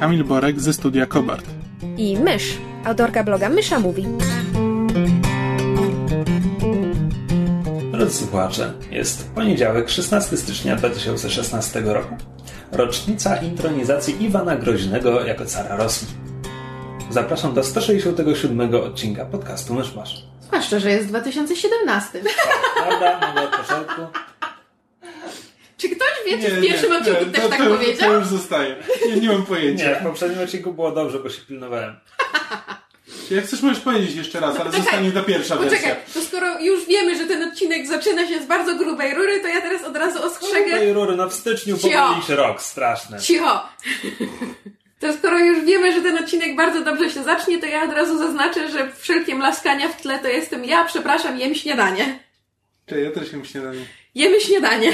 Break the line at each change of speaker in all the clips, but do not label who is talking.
Kamil Borek ze studia Kobart.
i Mysz, autorka bloga Mysza Mówi.
Drodzy słuchacze, jest poniedziałek, 16 stycznia 2016 roku. Rocznica intronizacji Iwana Groźnego jako cara Rosji. Zapraszam do 167 odcinka podcastu Myszmasz.
Zwłaszcza, że jest 2017.
Prawda? Mogę od początku.
Czy ktoś wie, czy w pierwszym odcinku też
to,
tak
to,
powiedział?
To już zostaje. Nie, nie mam
Nie,
pojęcia.
w poprzednim odcinku było dobrze, bo się pilnowałem.
Jak chcesz, możesz powiedzieć jeszcze raz, ale
Poczekaj,
zostanie ta pierwsza
Poczekaj,
wersja.
to skoro już wiemy, że ten odcinek zaczyna się z bardzo grubej rury, to ja teraz od razu ostrzegę.
Tej rury, no w styczniu
Cio.
pomyli się rok, straszne.
Cicho! To skoro już wiemy, że ten odcinek bardzo dobrze się zacznie, to ja od razu zaznaczę, że wszelkie mlaskania w tle to jestem ja, przepraszam, jem śniadanie.
Cześć, ja też jem śniadanie.
Jemy śniadanie.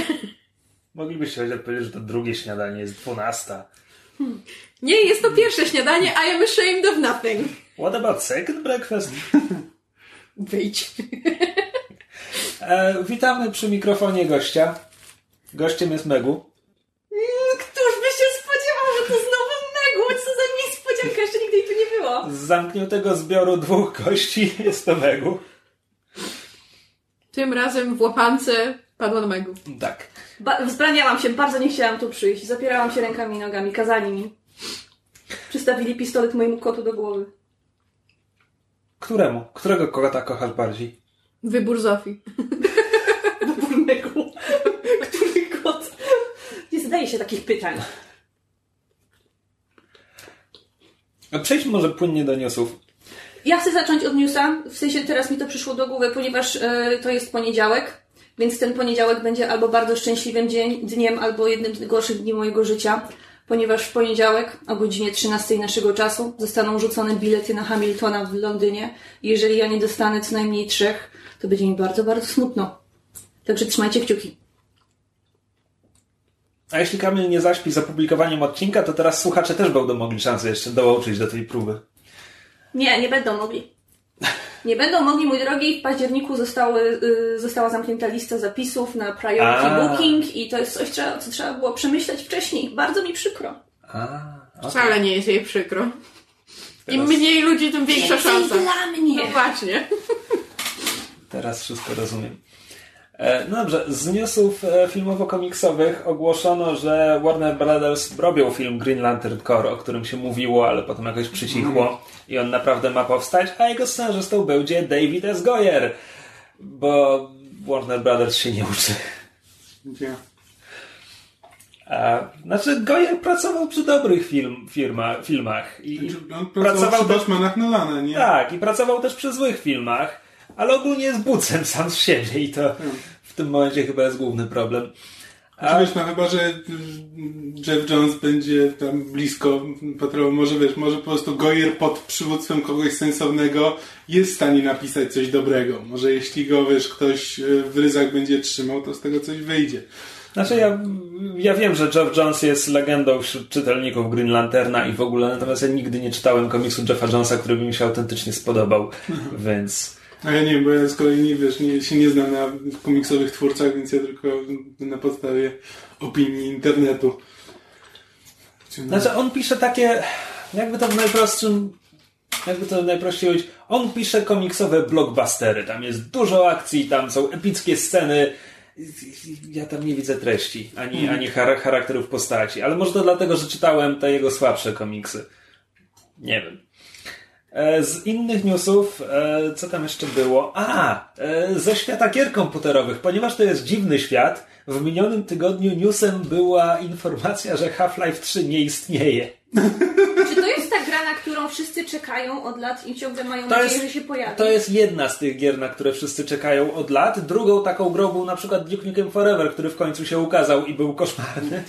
Moglibyście chociaż powiedzieć, że to drugie śniadanie jest 12.
Nie, jest to pierwsze śniadanie, I am ashamed of nothing.
What about second breakfast?
Wyjdź.
E, witamy przy mikrofonie gościa. Gościem jest Megu.
Któż by się spodziewał, że to znowu Megu? Co za niespodzianka, jeszcze nigdy jej tu nie było.
Z zamkniętego zbioru dwóch gości jest to Megu.
Tym razem w łapance padło na Megu.
Tak.
Ba- wzbraniałam się, bardzo nie chciałam tu przyjść. Zapierałam się rękami i nogami, kazali mi. Przystawili pistolet mojemu kotu do głowy.
Któremu? Którego kota kochasz bardziej?
Wybór Zofii.
Burnego. Który kot? Nie zadaje się takich pytań.
A Przejdźmy może płynnie do newsów.
Ja chcę zacząć od newsa, w sensie teraz mi to przyszło do głowy, ponieważ e, to jest poniedziałek, więc ten poniedziałek będzie albo bardzo szczęśliwym dzień, dniem, albo jednym z gorszych dni mojego życia, ponieważ w poniedziałek o godzinie 13 naszego czasu zostaną rzucone bilety na Hamiltona w Londynie. I Jeżeli ja nie dostanę co najmniej trzech, to będzie mi bardzo, bardzo smutno. Także trzymajcie kciuki.
A jeśli Kamil nie zaśpi z opublikowaniem odcinka, to teraz słuchacze też będą mogli szansę jeszcze dołączyć do tej próby.
Nie, nie będą mogli. Nie będą mogli, mój drogi. W październiku zostały, y, została zamknięta lista zapisów na priority
A.
booking i to jest coś, trzeba- co trzeba było przemyśleć wcześniej. Bardzo mi przykro.
A, okej.
Wcale nie jest jej przykro. Im
Teraz-
mniej ludzi, tym większa szansa.
dla mnie.
No właśnie.
Teraz wszystko rozumiem. E, No dobrze, z newsów e, filmowo-komiksowych ogłoszono, że Warner Brothers robią film Green Lantern Corps, o którym się mówiło, ale potem jakoś przycichło i on naprawdę ma powstać, a jego scenarzystą będzie David S. Goyer, bo Warner Brothers się nie uczy.
Gdzie?
A, znaczy, Goyer pracował przy dobrych film, firma, filmach i
Znaczy, On pracował przy
też,
Batmanach Nolana, nie?
tak, i pracował też przy złych filmach, ale ogólnie jest bucem sam z siebie i to w tym momencie chyba jest główny problem.
Czy wiesz, no chyba, że Jeff Jones będzie tam blisko patrolu, może wiesz, może po prostu Goyer pod przywództwem kogoś sensownego jest w stanie napisać coś dobrego. Może jeśli go, wiesz, ktoś e, w ryzach będzie trzymał, to z tego coś wyjdzie.
Znaczy ja, ja wiem, że Jeff Jones jest legendą wśród czytelników Green Lanterna i w ogóle, natomiast ja nigdy nie czytałem komiksu Jeffa Jonesa, który by mi się autentycznie spodobał, więc...
A ja nie wiem, bo ja z kolei nie, wiesz, nie, się nie znam na komiksowych twórcach, więc ja tylko na podstawie opinii internetu.
Znaczy on pisze takie, jakby to w najprostszym, jakby to najprościej powiedzieć, on pisze komiksowe blockbustery, tam jest dużo akcji, tam są epickie sceny, ja tam nie widzę treści, ani, ani char- charakterów postaci, ale może to dlatego, że czytałem te jego słabsze komiksy. Nie wiem. E, Z innych newsów, e, co tam jeszcze było? A, e, ze świata gier komputerowych, ponieważ to jest dziwny świat, w minionym tygodniu newsem była informacja, że Half-Life 3 nie istnieje.
Czy to jest ta gra, na którą wszyscy czekają od lat i ciągle mają
To
nadzieję,
jest-
że się pojawi?
To jest jedna z tych gier, na które wszyscy czekają od lat. Drugą taką grą był na przykład Duke Nukem Forever, który w końcu się ukazał i był koszmarny.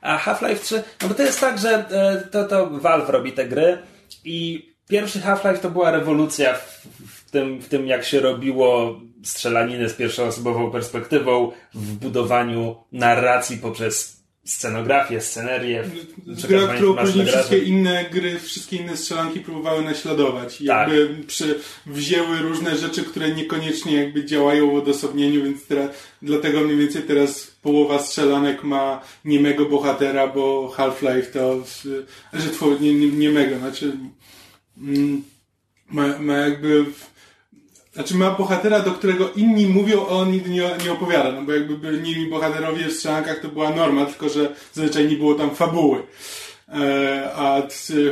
A Half-Life 3, no bo to jest tak, że to, to Valve robi te gry i pierwszy Half-Life to była rewolucja w, w, tym, w tym, jak się robiło strzelaninę z pierwszoosobową perspektywą, w budowaniu narracji poprzez scenografię, scenerię.
Gra, którą później wszystkie inne gry, wszystkie inne strzelanki próbowały naśladować. Tak. jakby przy, wzięły różne rzeczy, które niekoniecznie jakby działają w odosobnieniu, więc teraz, dlatego mniej więcej teraz połowa strzelanek ma niemego bohatera, bo Half-Life to, że twój, nie, nie, niemego, znaczy ma, ma jakby znaczy ma bohatera, do którego inni mówią, a on nigdy nie, nie opowiada. No bo jakby byli nimi bohaterowie w strzelankach, to była norma, tylko że zazwyczaj nie było tam fabuły. E, a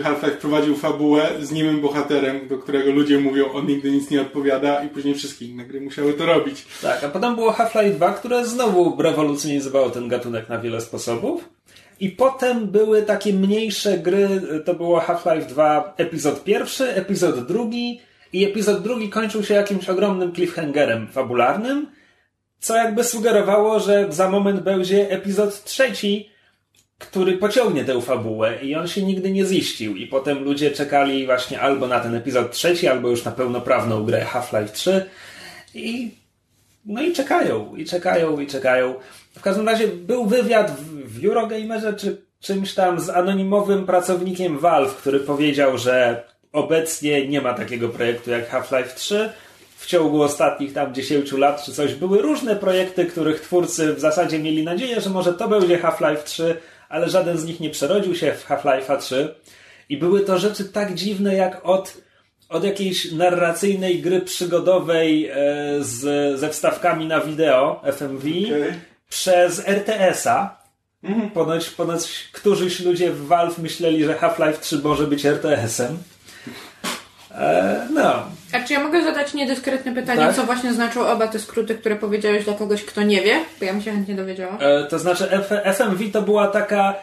Half-Life prowadził fabułę z niemym bohaterem, do którego ludzie mówią, on nigdy nic nie odpowiada i później wszystkie inne gry musiały to robić.
Tak, a potem było Half-Life 2, które znowu rewolucjonizowało ten gatunek na wiele sposobów. I potem były takie mniejsze gry, to było Half-Life 2 epizod pierwszy, epizod drugi, i epizod drugi kończył się jakimś ogromnym cliffhangerem fabularnym, co jakby sugerowało, że za moment będzie epizod trzeci, który pociągnie tę fabułę i on się nigdy nie ziścił. I potem ludzie czekali właśnie albo na ten epizod trzeci, albo już na pełnoprawną grę Half-Life 3 i no i czekają, i czekają, i czekają. W każdym razie był wywiad w, Eurogamerze czy czymś tam z anonimowym pracownikiem Valve, który powiedział, że obecnie nie ma takiego projektu jak Half-Life 3. W ciągu ostatnich tam 10 lat czy coś były różne projekty, których twórcy w zasadzie mieli nadzieję, że może to będzie Half-Life 3, ale żaden z nich nie przerodził się w Half-Life 3. I były to rzeczy tak dziwne jak od, od jakiejś narracyjnej gry przygodowej e, z, ze wstawkami na wideo FMV okay. przez RTS-a. Mhm. Ponoć, ponoć którzyś ludzie w Valve myśleli, że Half-Life 3 może być RTS-em. E, no.
A czy ja mogę zadać niedyskretne pytanie, tak? co właśnie znaczą oba te skróty, które powiedziałeś dla kogoś, kto nie wie? Bo ja bym się chętnie dowiedziała.
E, to znaczy F FMV to była taka...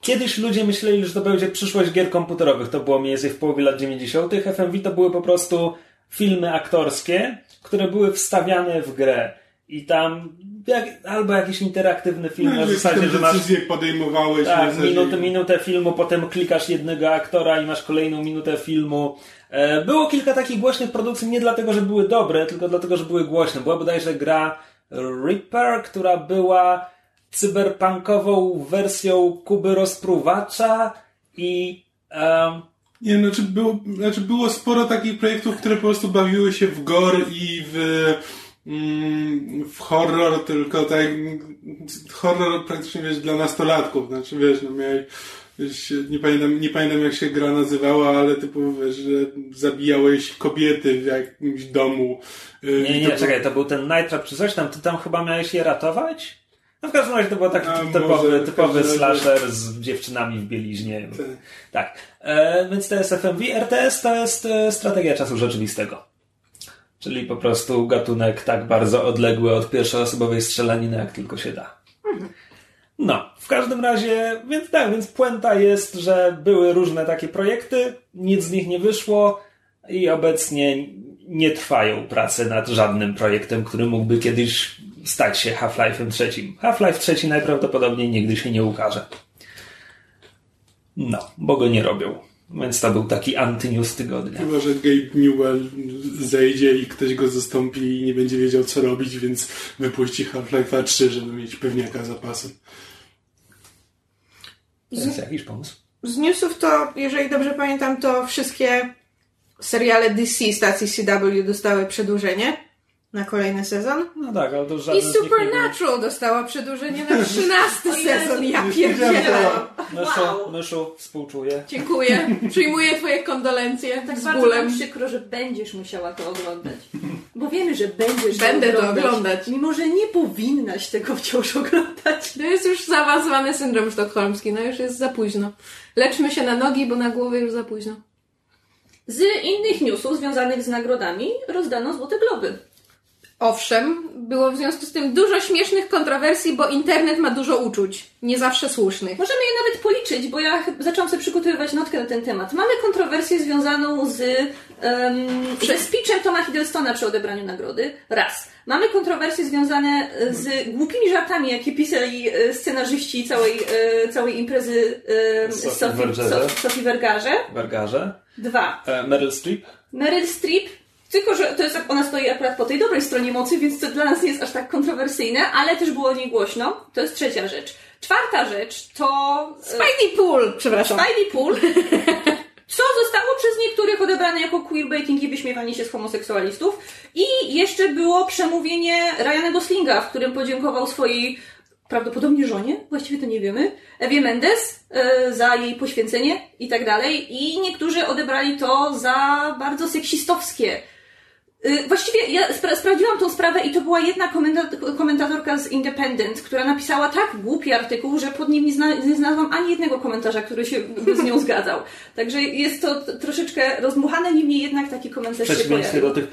Kiedyś ludzie myśleli, że to będzie przyszłość gier komputerowych. To było mniej więcej w połowie lat 90. FMV to były po prostu filmy aktorskie, które były wstawiane w grę. I tam jak, albo jakiś interaktywny film
no,
na zasadzie, że masz...
decyzję podejmowałeś.
Tak, minutę, minutę filmu, potem klikasz jednego aktora i masz kolejną minutę filmu. E, było kilka takich głośnych produkcji, nie dlatego, że były dobre, tylko dlatego, że były głośne. Była bodajże gra Reaper, która była cyberpunkową wersją Kuby Rozpruwacza i... Um,
nie, znaczy było, znaczy było sporo takich projektów, które po prostu bawiły się w gore i w Mm, w horror, tylko tak horror praktycznie wiesz dla nastolatków, znaczy wiesz, no miałeś wiesz, nie pamiętam, nie pamiętam jak się gra nazywała, ale typu wiesz, że zabijałeś kobiety w jakimś domu.
Y, nie, nie, to czekaj, to był ten Night Trap czy coś tam, ty tam chyba miałeś je ratować? No w każdym razie to był taki A, typowy, może, typowy slasher z dziewczynami w bieliźnie. Tak. tak. E, więc to jest FMV. RTS to jest e, strategia czasu rzeczywistego. Czyli po prostu gatunek tak bardzo odległy od pierwszoosobowej strzelaniny, jak tylko się da. No, w każdym razie, więc tak, więc puenta jest, że były różne takie projekty, nic z nich nie wyszło i obecnie nie trwają prace nad żadnym projektem, który mógłby kiedyś stać się Half-Life'em trzecim. Half-Life trzeci najprawdopodobniej nigdy się nie ukaże. No, bo go nie robią. Więc to był taki antynews tygodnia.
Chyba, że Gabe Newell zejdzie i ktoś go zastąpi i nie będzie wiedział co robić, więc wypuści Half-Life 3, żeby mieć pewniaka zapasem.
To jest jakiś pomysł?
Z newsów to, jeżeli dobrze pamiętam, to wszystkie seriale DC stacji CW dostały przedłużenie na kolejny sezon.
No tak, ale to
I Supernatural był... dostała przedłużenie na 13 sezon. Ja pierdzielę.
Myszu, wow. Myszu, współczuję.
Dziękuję. Przyjmuję twoje kondolencje tak z
bardzo
bólem.
przykro, że będziesz musiała to oglądać. Bo wiemy, że będziesz
Będę
to
oglądać. to oglądać.
Mimo, że nie powinnaś tego wciąż oglądać.
To jest już zaawansowany syndrom sztokholmski. No już jest za późno. Leczmy się na nogi, bo na głowie już za późno.
Z innych newsów związanych z nagrodami rozdano Złote Globy.
Owszem, było w związku z tym dużo śmiesznych kontrowersji, bo internet ma dużo uczuć, nie zawsze słusznych.
Możemy je nawet policzyć, bo ja zaczęłam sobie przygotowywać notkę na ten temat. Mamy kontrowersję związaną z, um, ze speechem Toma Hiddlestona przy odebraniu nagrody. Raz. Mamy kontrowersje związane z głupimi żartami, jakie pisali e, scenarzyści całej, e, całej imprezy e,
Sophie
Sophie, Vergarze.
Wargarze.
Dwa.
E, Meryl Streep.
Meryl Streep, tylko że to jest, ona stoi akurat po tej dobrej stronie mocy, więc to dla nas nie jest aż tak kontrowersyjne, ale też było o niej głośno. To jest trzecia rzecz. Czwarta rzecz to... e,
Spidey Pool, przepraszam.
Spidey Pool, co zostało przez niektórych odebrane jako queerbaiting i wyśmiewanie się z homoseksualistów. I jeszcze było przemówienie Ryana Goslinga, w którym podziękował swojej prawdopodobnie żonie, właściwie to nie wiemy, Ewie Mendes e, za jej poświęcenie i tak dalej. I niektórzy odebrali to za bardzo seksistowskie. Y, Właściwie ja spra- sprawdziłam tą sprawę i to była jedna komenta- komentatorka z Independent, która napisała tak głupi artykuł, że pod nim nie, zna- nie znalazłam ani jednego komentarza, który się by z nią zgadzał. Także jest to troszeczkę rozmuchane, niemniej jednak taki komentarz się pojawił.
do tych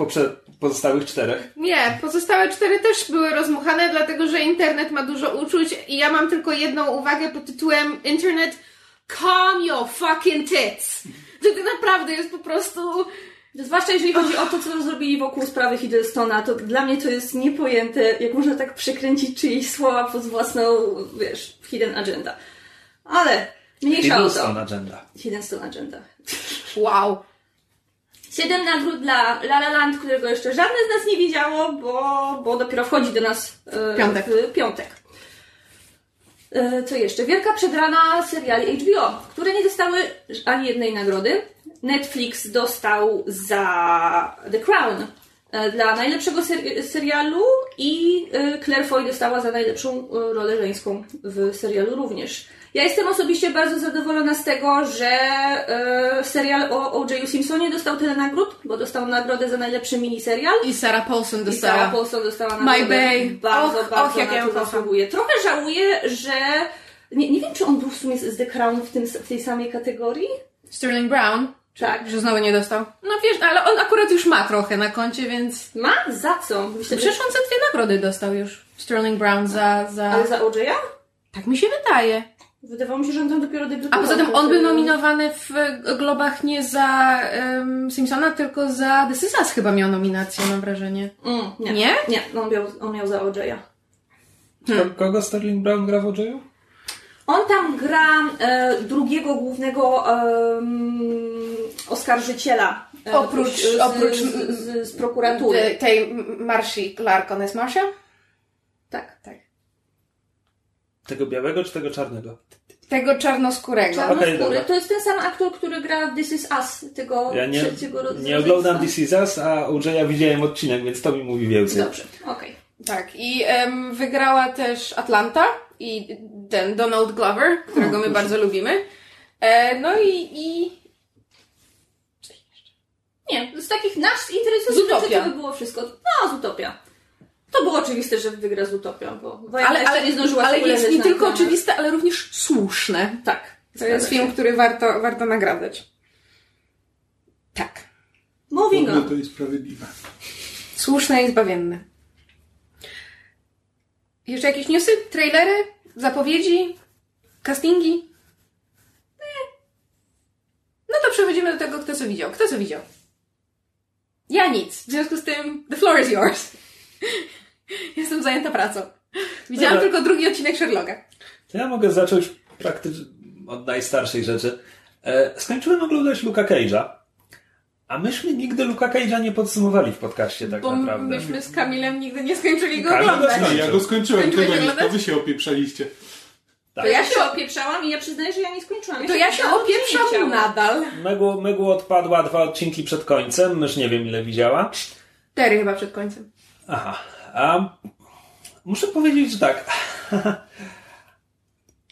pozostałych czterech.
Nie, pozostałe cztery też były rozmuchane, dlatego że internet ma dużo uczuć i ja mam tylko jedną uwagę pod tytułem Internet calm your fucking tits. To, to naprawdę jest po prostu...
Zwłaszcza jeżeli chodzi o to, co zrobili wokół sprawy Hiddlestona, to dla mnie to jest niepojęte, jak można tak przekręcić czyjeś słowa pod własną, wiesz, hidden agenda. Ale mniejsza o to.
Hiddleston agenda.
Hidden Stone Agenda.
Wow.
Siedem nagród dla La La Land, którego jeszcze żadne z nas nie widziało, bo, bo dopiero wchodzi do nas e,
Piątek.
w piątek. E, co jeszcze? Wielka przedrana seriali HBO, które nie dostały ani jednej nagrody. Netflix dostał za The Crown e, dla najlepszego ser- serialu i e, Claire Foy dostała za najlepszą rolę żeńską w serialu również. Ja jestem osobiście bardzo zadowolona z tego, że e, serial o O.J. Simpsonie dostał tyle nagród, bo dostał nagrodę za najlepszy miniserial.
I Sarah Paulson
I
dostała.
Sarah Paulson dostała
My
nagrodę.
Bay.
Bardzo,
Och,
bardzo
och, jak
na
ja
to zasługuje. Trochę żałuję, że... Nie, nie wiem, czy on był w sumie z The Crown w, tym, w tej samej kategorii?
Sterling Brown.
Tak.
Że znowu nie dostał. No wiesz, ale on akurat już ma trochę na koncie, więc...
Ma? Za co? Myślę.
Przecież on za dwie nagrody dostał już. Sterling Brown za... za...
Ale za O.J.'a?
Tak mi się wydaje.
Wydawało mi się, że on tam dopiero
A
debiutował.
poza tym on był
serialu.
nominowany w Globach nie za um, Simpsona, tylko za This Is Us chyba miał nominację, mam wrażenie.
Mm, nie.
Nie?
Nie, on miał, on miał za O.J.'a.
Ko- Kogo Sterling Brown gra w OJ-u?
On tam gra e, drugiego głównego em, oskarżyciela. e,
Oprócz-
z,
oprócz-
z, z, z prokuratury.
Tej- Tej Marsi Clark, on jest Marsia?
Tak.
Tak.
Tego białego czy tego czarnego?
Tego czarnoskórego.
Czarnoskóry.
Dobra.
to jest ten sam aktor, który gra w This Is Us, tego
Ja nie,
trzeciego ro-
nie oglądam
rodzeństwa.
This Is Us, a OJ-a widziałem odcinek, więc to mi mówi więcej.
Dobrze, okej.
Tak, i em, wygrała też Atlanta i ten Donald Glover, którego my bardzo lubimy. E, no i, i
Nie, z takich nas interesujących rzeczy to by było wszystko. No, z Utopia. To było oczywiste, że wygra z Utopią, bo Wojanka
ale, ale,
nie zdążyła
ale jest nie tylko oczywiste, ale również słuszne.
Tak.
To jest film, który warto, warto nagradzać. Tak.
Moving
No
on.
to jest sprawiedliwe.
Słuszne i zbawienne. Jeszcze jakieś newsy? Trailery? Zapowiedzi? Castingi? Nie. No to przechodzimy do tego, kto co widział. Kto co widział? Ja nic. W związku z tym, the floor is yours. Jestem zajęta pracą. Widziałam
Dobra.
tylko drugi odcinek Sherlocka.
To ja mogę zacząć praktycznie od najstarszej rzeczy. E, skończyłem oglądać Luka Cage'a, a myśmy nigdy Luka Cage'a nie podsumowali w podcaście tak
Bo
naprawdę.
myśmy z Kamilem nigdy nie skończyli go
Kamil
oglądać.
No, ja go skończyłem, tego nie, to wy się opieprzaliście.
Tak.
To ja się opieprzałam i ja przyznaję, że ja nie skończyłam.
To ja się opieprzam nadal.
Megu, Megu odpadła dwa odcinki przed końcem, mysz nie wiem ile widziała.
Cztery chyba przed końcem.
Aha. A muszę powiedzieć, że tak.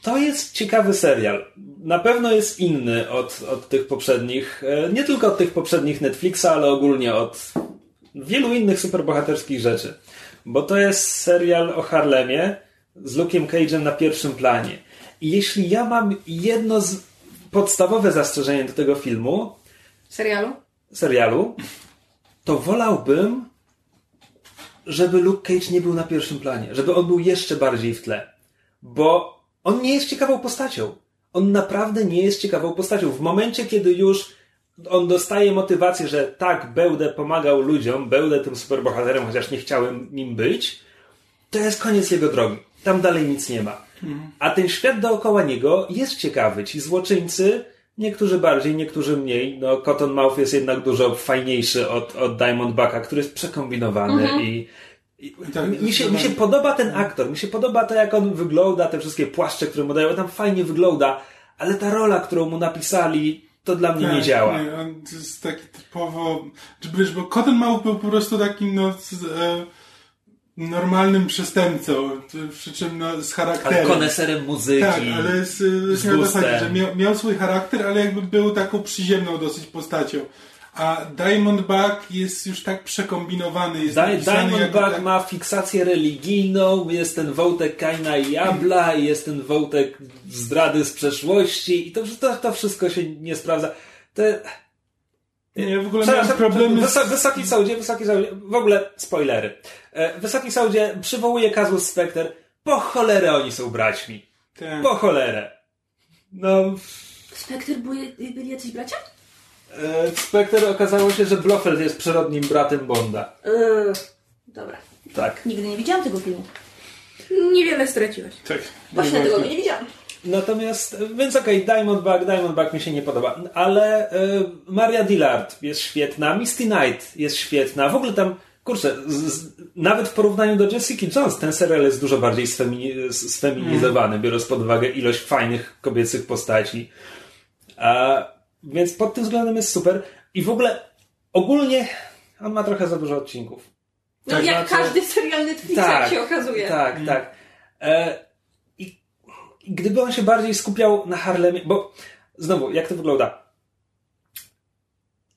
To jest ciekawy serial. Na pewno jest inny od, od tych poprzednich. e, Nie tylko od tych poprzednich Netflixa, ale ogólnie od wielu innych superbohaterskich rzeczy. Bo to jest serial o Harlemie z Luke'em Cage'em na pierwszym planie. I jeśli ja mam jedno z podstawowe zastrzeżenie do tego filmu,
Serialu?
serialu, to wolałbym, żeby Luke Cage nie był na pierwszym planie, żeby on był jeszcze bardziej w tle. Bo on nie jest ciekawą postacią. On naprawdę nie jest ciekawą postacią. W momencie, kiedy już on dostaje motywację, że tak, będę pomagał ludziom, będę tym superbohaterem, chociaż nie chciałem nim być, to jest koniec jego drogi. Tam dalej nic nie ma. A ten świat dookoła niego jest ciekawy. Ci złoczyńcy, niektórzy bardziej, niektórzy mniej. No, Cottonmouth jest jednak dużo fajniejszy od, od Diamondbacka, który jest przekombinowany i, i
tak,
mi, się, mi się podoba ten aktor, mi się podoba to, jak on wygląda, te wszystkie płaszcze, które mu dają, on tam fajnie wygląda, ale ta rola, którą mu napisali, to dla mnie nie działa.
Nie, on jest taki typowo... Czy wiesz, bo Cottonmouth był po prostu takim, no... Z, e, normalnym przestępcą, przy czym no, z charakterem.
Ale koneserem muzyki.
Tak, ale z, z,
z
miał,
gustem.
tak, że miał, miał swój charakter, ale jakby był taką przyziemną dosyć postacią. A Diamondback jest już tak przekombinowany. Jest
Di- Diamondback
tak-
ma fiksację religijną, jest ten wątek Kaina i Jabla, i jest ten wątek zdrady z przeszłości i to, to, to wszystko się nie sprawdza. Te...
Nie, w ogóle miałem problemy z...
Wyso- Wysoki Sądzie, Wysoki Sądzie, w ogóle spoilery. E, Wysoki Sądzie przywołuje Kazus Spectre. Po cholerę oni są braćmi.
Tak.
Po cholerę. No,
Spectre były, byli jacyś bracia?
e, Spectre okazało się, że Blofeld jest przyrodnim bratem Bonda.
Yy, dobra.
Tak.
Nigdy nie widziałam tego filmu.
Niewiele straciłeś.
Tak.
Właśnie dlatego go nie widziałam.
Natomiast, więc okej, Diamondback, Diamondback mi się nie podoba, ale y, Maria Dillard jest świetna, Misty Knight jest świetna, w ogóle tam, kurczę, z, z, nawet w porównaniu do Jessica Jones, ten serial jest dużo bardziej sfemini, sfeminizowany, biorąc pod uwagę ilość fajnych kobiecych postaci. A, więc pod tym względem jest super i w ogóle ogólnie on ma trochę za dużo odcinków.
No
Tak,
jak
znaczy-
każdy serial Netflixa, jak się okazuje.
Tak, tak. E, gdyby on się bardziej skupiał na Harlemie, bo znowu, jak to wygląda?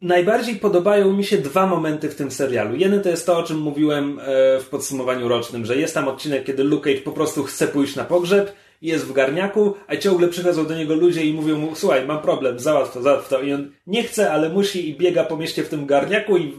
Najbardziej podobają mi się dwa momenty w tym serialu. Jeden to jest to, o czym mówiłem e, w podsumowaniu rocznym, że jest tam odcinek, kiedy Luke Cage po prostu chce pójść na pogrzeb, jest w garniaku, a ciągle przychodzą do niego ludzie i mówią mu, słuchaj, mam problem, załatw to, załatw to. I on nie chce, ale musi i biega po mieście w tym garniaku i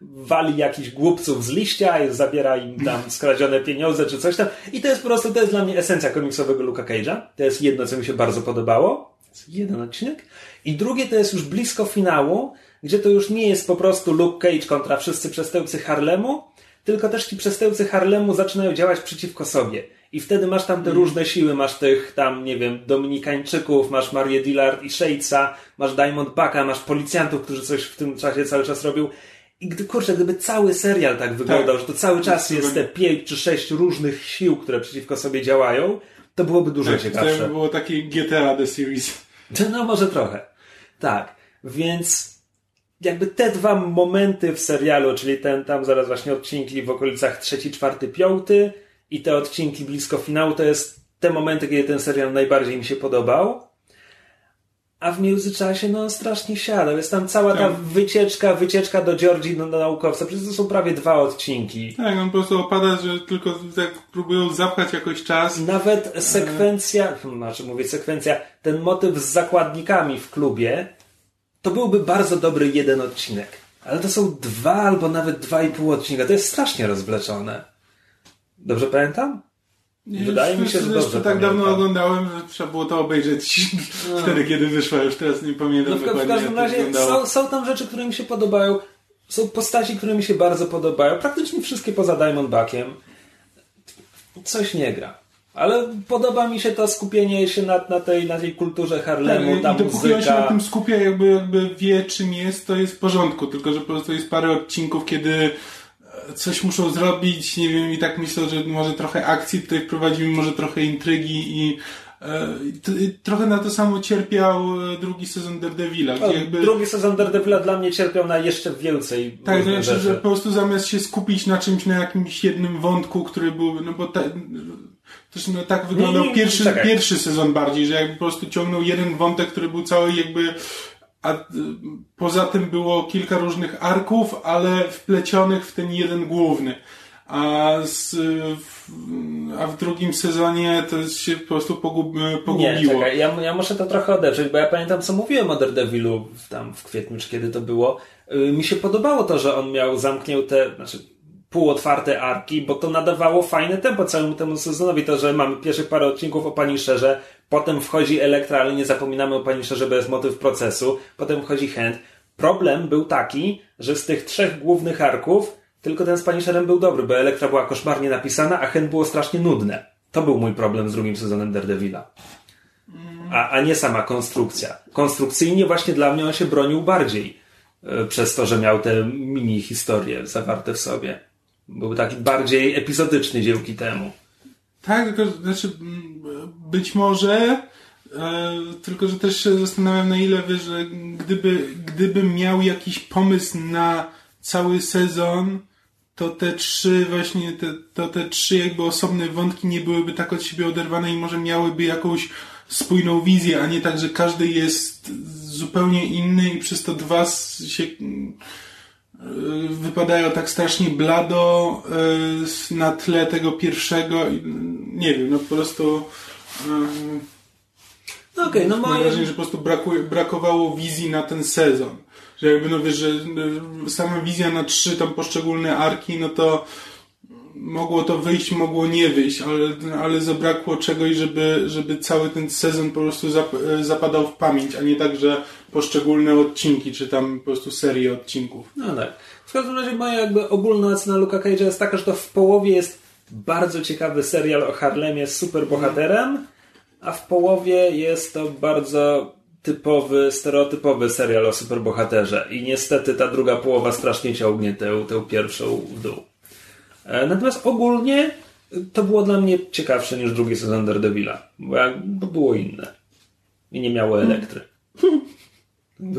wali jakichś głupców z liścia i zabiera im tam skradzione pieniądze czy coś tam. I to jest po prostu, to jest dla mnie esencja komiksowego Luka Cage'a. To jest jedno, co mi się bardzo podobało. To jest jeden odcinek. I drugie to jest już blisko finału, gdzie to już nie jest po prostu Luke Cage kontra wszyscy przestępcy Harlemu, tylko też ci przestępcy Harlemu zaczynają działać przeciwko sobie. I wtedy masz tam te różne siły, masz tych tam, nie wiem, Dominikańczyków, masz Marię Dillard i Shadesa, masz Diamondbacka, masz policjantów, którzy coś w tym czasie cały czas robią. I gdy, kurczę, gdyby cały serial tak wyglądał, że to cały czas jest te pięć czy sześć różnych sił, które przeciwko sobie działają, to byłoby dużo
Tak, to
ciekawsze.
by było takie GTA The Series.
No może trochę. Tak. Więc jakby te dwa momenty w serialu, czyli ten tam zaraz właśnie odcinki w okolicach trzeci, czwarty, piąty i te odcinki blisko finału, to jest te momenty, kiedy ten serial najbardziej mi się podobał. A w międzyczasie, no, strasznie siadał. Jest tam cała ta
Tak.
wycieczka, wycieczka do Georgii, do naukowca. Przecież to są prawie dwa odcinki.
Tak, on po prostu opada, że tylko tak próbują zapchać jakoś czas.
Nawet sekwencja, znaczy mówię sekwencja, ten motyw z zakładnikami w klubie, to byłby bardzo dobry jeden odcinek. Ale to są dwa albo nawet dwa i pół odcinka. To jest strasznie rozwleczone. Dobrze pamiętam? Wydaje mi się, że dobrze
tak dawno oglądałem, że trzeba było to obejrzeć wtedy, kiedy wyszła. Już teraz nie pamiętam
No w, w
dokładnie,
każdym
jak to
razie są, są tam rzeczy, które mi się podobają. Są postaci, które mi się bardzo podobają. Praktycznie wszystkie poza Diamondbackiem. Coś nie gra. Ale podoba mi się to skupienie się na, na, tej, na tej kulturze Harlemu,
Tak,
ta
I dopóki on się na tym skupia, jakby, jakby wie czym jest, to jest w porządku. Tylko, że po prostu jest parę odcinków, kiedy coś muszą zrobić, nie wiem, i tak myślę, że może trochę akcji tutaj wprowadzimy, może trochę intrygi i e, trochę na to samo cierpiał e, drugi sezon Daredevila,
No,
jakby...
Drugi sezon Daredevila dla mnie cierpiał na jeszcze więcej
Tak, znaczy, że po prostu zamiast się skupić na czymś, na jakimś jednym wątku, który był, no bo ta, też no, tak wyglądał
Nie, nie,
pierwszy,
czekaj.
pierwszy sezon bardziej, że jakby po prostu ciągnął jeden wątek, który był cały jakby, a y, poza tym było kilka różnych arków, ale wplecionych w ten jeden główny. A, z, w, a w drugim sezonie to się po prostu
Nie,
pogubiło.
czekaj, ja, ja muszę to trochę odeprzeć, bo ja pamiętam, co mówiłem o Daredevilu tam w kwietniu, czy kiedy to było. Mi się podobało to, że on miał zamknięte, znaczy półotwarte arki, bo to nadawało fajne tempo całemu temu sezonowi. To, że mamy pierwszych parę odcinków o Pani Szerze, potem wchodzi Elektra, ale nie zapominamy o Pani Szerze, bo jest motyw procesu, potem wchodzi Hand. Problem był taki, że z tych trzech głównych arków tylko ten z Punisherem był dobry, bo Elektra była koszmarnie napisana, a Hand było strasznie nudne. To był mój problem z drugim sezonem Daredevila. A, a nie sama konstrukcja. Konstrukcyjnie właśnie dla mnie on się bronił bardziej e, przez to, że miał te mini historie zawarte w sobie. Był taki bardziej epizodyczny dzięki temu.
Tak, tylko znaczy być może e, tylko, że też się zastanawiam na ile wiesz, że gdyby, gdyby miał jakiś pomysł na cały sezon, to te trzy właśnie, te, to te trzy jakby osobne wątki nie byłyby tak od siebie oderwane i może miałyby jakąś spójną wizję, a nie tak, że każdy jest zupełnie inny i przez to dwa się wypadają tak strasznie blado y, na tle tego pierwszego. i, Nie wiem, no po prostu y,
No okej, no
mam wrażenie, że po prostu brakuje, brakowało wizji na ten sezon. Że jakby no wiesz, że y, sama wizja na trzy tam poszczególne arki, no to mogło to wyjść, mogło nie wyjść, ale, ale zabrakło czegoś, żeby, żeby cały ten sezon po prostu zap, zapadał w pamięć, a nie tak, że poszczególne odcinki, czy tam po prostu serie odcinków.
No tak. W każdym razie moja jakby ogólna ocena Luka Cage'a jest taka, że to w połowie jest bardzo ciekawy serial o Harlemie z superbohaterem, a w połowie jest to bardzo typowy, stereotypowy serial o superbohaterze. I niestety ta druga połowa strasznie ciągnie tę, tę pierwszą w dół. E, Natomiast ogólnie to było dla mnie ciekawsze niż drugi sezon Daredevila, bo, jak, bo było inne. I nie miało elektry.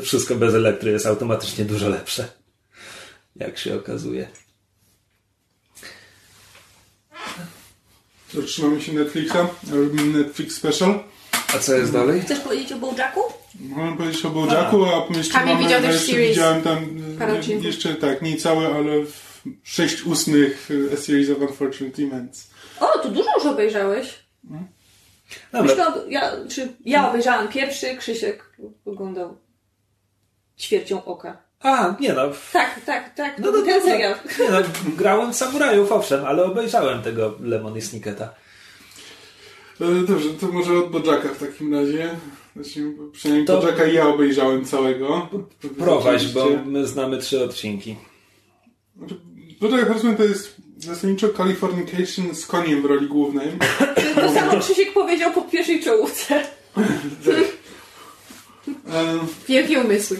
Wszystko bez elektry jest automatycznie dużo lepsze. Jak się okazuje.
To trzymamy się Netflixa, robimy Netflix special.
A co jest dalej?
Chcesz powiedzieć o Bojacku?
Mamy powiedzieć o Bojacku, a jeszcze
Kamil
mamy,
widział
ja
też
jeszcze
series.
widziałem tam
Parę
e,
odcinków.
jeszcze tak, nie całe, ale w sześć ósmych e, A Series of Unfortunate Events.
O, tu dużo już obejrzałeś.
Dobra,
Myślę, ja, czy ja obejrzałam pierwszy, Krzysiek oglądał ćwiercią oka.
a, nie no.
Tak, tak, tak,
No
był ten serial.
Nie no, grałem w samurajów, owszem, ale obejrzałem tego Lemon i Snicketa.
E, Dobrze, to może od Bojacka w takim razie. Znaczy, przynajmniej
To-
Bojacka ja obejrzałem całego.
Prowadź, bo my znamy trzy odcinki.
Znaczy, Bojack Horseman to jest zasadniczo Californication z koniem w roli głównej.
To samo Krzysiek powiedział po pierwszej czołówce.
E,
Wielkie umysły.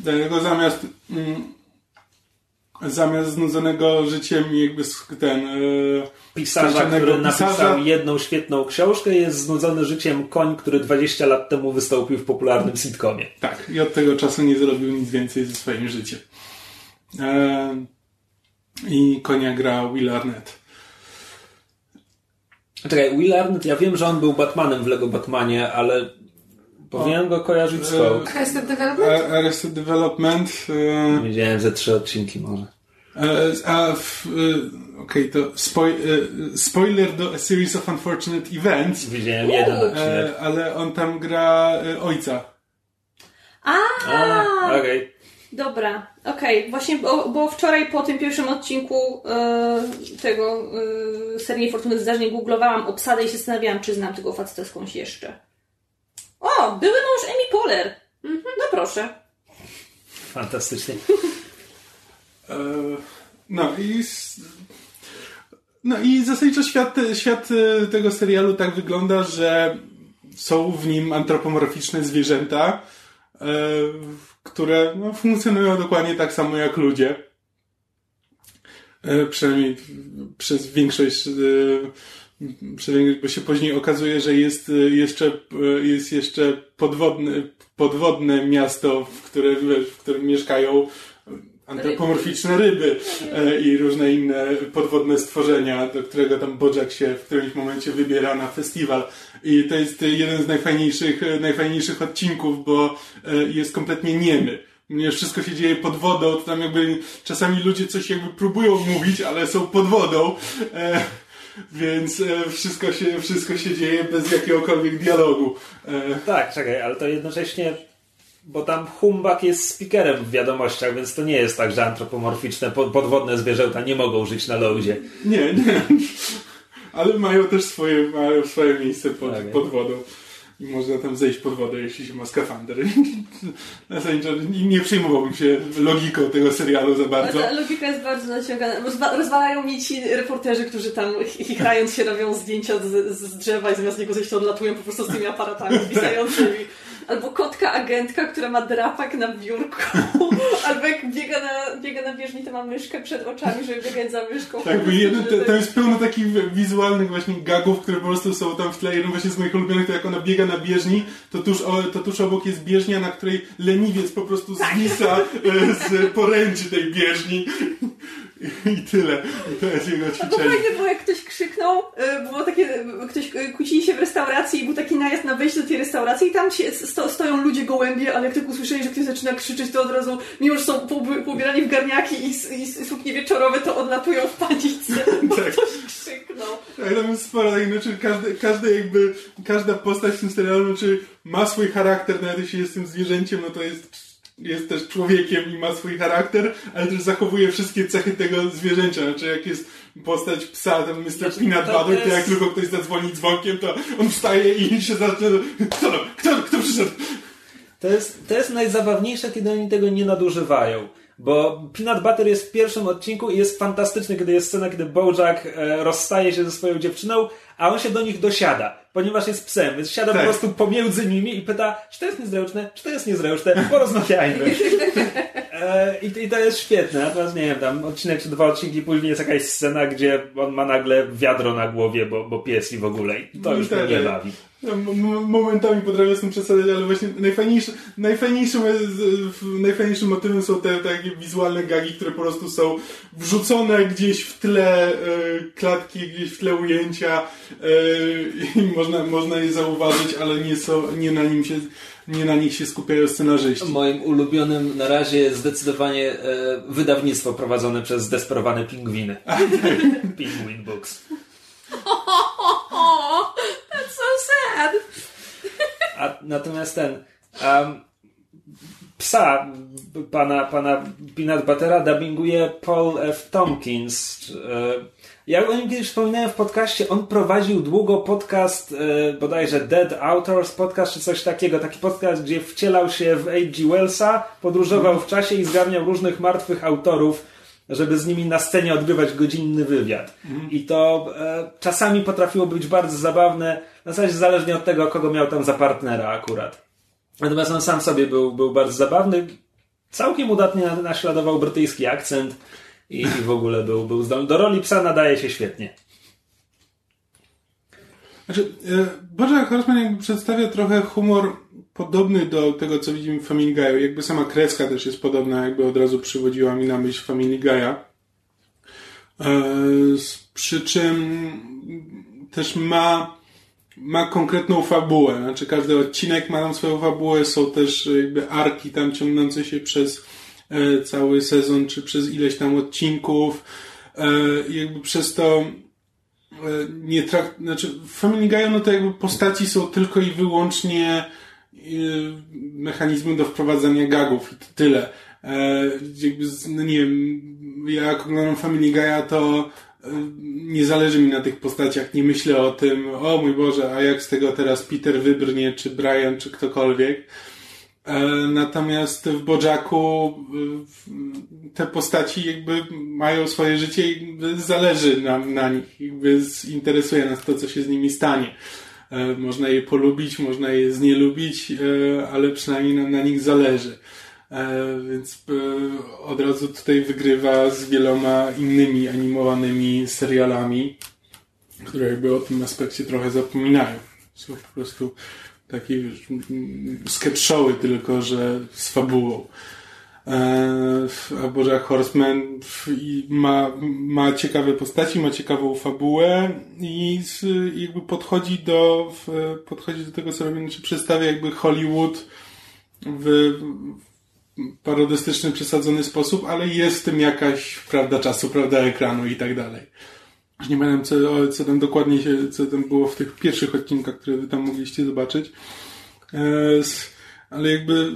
Dlatego zamiast mm, zamiast znudzonego życiem jakby ten e,
Pisarza, który napisał
pisarza,
jedną świetną książkę, jest znudzony życiem koń, który 20 lat temu wystąpił w popularnym sitcomie.
Tak, i od tego czasu nie zrobił nic więcej ze swoim życiem. E, I konia gra Will Arnett.
Czekaj, Will Arnett, ja wiem, że on był Batmanem w Lego Batmanie, ale powinienem go kojarzyć z
E,
kogo?
Arrested Development?
A- Arrested Development. E,
Widziałem ze trzy odcinki może.
e, a w, e, okej, to spoj, e, spoiler do A Series of Unfortunate Events,
Widziałem jeden odcinek.
e, ale on tam gra e, ojca.
A,
A, okej.
dobra, okej. Właśnie, bo, bo wczoraj po tym pierwszym odcinku e, tego e, serii Fortuny Zdarzeń googlowałam obsadę i się zastanawiałam, czy znam tego faceta skądś jeszcze. O, były mąż Amy Poehler. Mhm, no proszę.
Fantastycznie.
E, No i no i zasadniczo świat, świat e, tego serialu tak wygląda, że są w nim antropomorficzne zwierzęta, e, które no, funkcjonują dokładnie tak samo jak ludzie. E, Przynajmniej przez większość, e, bo się później okazuje, że jest e, jeszcze, e, jest jeszcze podwodne, podwodne miasto, w którym, wiesz, w którym mieszkają antropomorficzne ryby e, i różne inne podwodne stworzenia, do którego tam Bojack się w którymś momencie wybiera na festiwal. I to jest jeden z najfajniejszych, e, najfajniejszych odcinków, bo e, jest kompletnie niemy. Ponieważ wszystko się dzieje pod wodą, to tam jakby czasami ludzie coś jakby próbują mówić, ale są pod wodą. E, więc e, wszystko się, wszystko się dzieje bez jakiegokolwiek dialogu. E,
Tak, czekaj, ale to jednocześnie bo tam humbak jest speakerem w wiadomościach, więc to nie jest tak, że antropomorficzne podwodne zwierzęta nie mogą żyć na loadzie.
Nie, nie. Ale mają też swoje, mają swoje miejsce pod, tak, pod wodą. I można tam zejść pod wodę, jeśli się ma skafander. Zasadniczo nie przejmowałbym się logiką tego serialu za bardzo.
Ta logika jest bardzo naciągana. Rozwa rozwalają mi ci reporterzy, którzy tam chichając się robią zdjęcia z, z drzewa i zamiast niego zejść to odlatują po prostu z tymi aparatami zwisającymi. Albo kotka agentka, która ma drapak na biurku. Albo jak biega na, biega na bieżni, to ma myszkę przed oczami, żeby biegać za myszką.
Tak, bo jeden, to, to, jest pełno takich wizualnych właśnie gagów, które po prostu są tam w tle. Jeden właśnie z moich ulubionych, to jak ona biega na bieżni, to tuż, to tuż obok jest bieżnia, na której leniwiec po prostu tak. zwisa e, z poręczy tej bieżni. I tyle. I to jest jego ćwiczenie.
No bo fajne było, jak ktoś krzyknął, y, było takie, y, ktoś y, kłócili się w restauracji i był taki najazd na wejście do tej restauracji i tam się sto, stoją ludzie gołębie, ale jak tylko usłyszeli, że ktoś zaczyna krzyczeć, to od razu, mimo że są pobierani w garniaki i, i, suknie wieczorowe, to odlatują w panice, tak. ktoś krzyknął.
Tak, tam jest sporo, tak, znaczy każdy, każdy jakby, każda postać w tym serialu, znaczy ma swój charakter, nawet jeśli jest tym zwierzęciem, no to jest jest też człowiekiem i ma swój charakter, ale też zachowuje wszystkie cechy tego zwierzęcia. Znaczy, jak jest postać psa, ten Mr. Znaczy, Peanut Butter, to, jest... to jak tylko ktoś zadzwoni dzwonkiem, to on wstaje i się zaczyna... Kto, kto, kto przyszedł?
To jest, to jest najzabawniejsze, kiedy oni tego nie nadużywają. Bo Peanut Butter jest w pierwszym odcinku i jest fantastyczny, kiedy jest scena, kiedy Bojack e, rozstaje się ze swoją dziewczyną, a on się do nich dosiada, ponieważ jest psem, więc siada tak. po prostu pomiędzy nimi i pyta, czy to jest niezręczne, czy to jest niezręczne, porozmawiajmy. e, i, to jest świetne, natomiast nie wiem, tam odcinek czy dwa odcinki później jest jakaś scena, gdzie on ma nagle wiadro na głowie, bo, bo pies i w ogóle i to już mnie nie bawi.
Ja momentami potrafię z tym przesadzać, ale właśnie najfajniejszy, najfajniejszym, najfajniejszym motywem są te takie wizualne gagi, które po prostu są wrzucone gdzieś w tle e, klatki, gdzieś w tle ujęcia e, i można, można je zauważyć, ale nie, są, nie na nim się nie na nich się skupiają scenarzyści.
Moim ulubionym na razie jest zdecydowanie e, wydawnictwo prowadzone przez zdesperowane pingwiny. Penguin Books.
That's so sad.
A, natomiast ten um, psa pana, pana Peanut Buttera dubbinguje Paul F. Tompkins. Ja o nim kiedyś wspominałem w podcaście, on prowadził długo podcast, e, bodajże Dead Authors podcast czy coś takiego, taki podcast, gdzie wcielał się w H.G. Wellsa, podróżował w czasie i zgarniał różnych martwych autorów żeby z nimi na scenie odbywać godzinny wywiad. Mhm. I to e, czasami potrafiło być bardzo zabawne, na zasadzie zależnie od tego, kogo miał tam za partnera akurat. Natomiast on sam sobie był, był bardzo zabawny. Całkiem udatnie naśladował brytyjski akcent i, i w ogóle był, był zdolny. Do roli psa nadaje się świetnie.
Znaczy, e, Boże Horseman jakby przedstawia trochę humor podobny do tego, co widzimy w Family Guy'u. Jakby sama kreska też jest podobna, jakby od razu przywodziła mi na myśl Family Guy'a. E, przy czym też ma, ma konkretną fabułę. Znaczy każdy odcinek ma tam swoją fabułę, są też jakby arki tam ciągnące się przez cały sezon, czy przez ileś tam odcinków. E, jakby przez to nie trakt, znaczy w Family Guy no to jakby postaci są tylko i wyłącznie mechanizmy do wprowadzania gagów i to tyle. E, jakby, no nie wiem, ja jak oglądam Family Guy'a, to e, nie zależy mi na tych postaciach, nie myślę o tym, o mój Boże, a jak z tego teraz Peter wybrnie, czy Brian, czy ktokolwiek. E, natomiast w Bojacku te postaci jakby mają swoje życie i zależy nam na nich, jakby interesuje nas to, co się z nimi stanie. E, można je polubić, można je znielubić, e, ale przynajmniej nam na nich zależy. E, więc od razu tutaj wygrywa z wieloma innymi animowanymi serialami, które jakby o tym aspekcie trochę zapominają. Są po prostu takie sketch showy tylko, że z fabułą. E, a Boże Horseman ma, ma ciekawe postaci, ma ciekawą fabułę i jakby podchodzi do, podchodzi do tego, co robi, czy przedstawia jakby Hollywood w parodystyczny, przesadzony sposób, ale jest w tym jakaś prawda czasu, prawda ekranu i tak dalej. Już nie pamiętam, co, co tam dokładnie się, co tam było w tych pierwszych odcinkach, które wy tam mogliście zobaczyć. E, ale jakby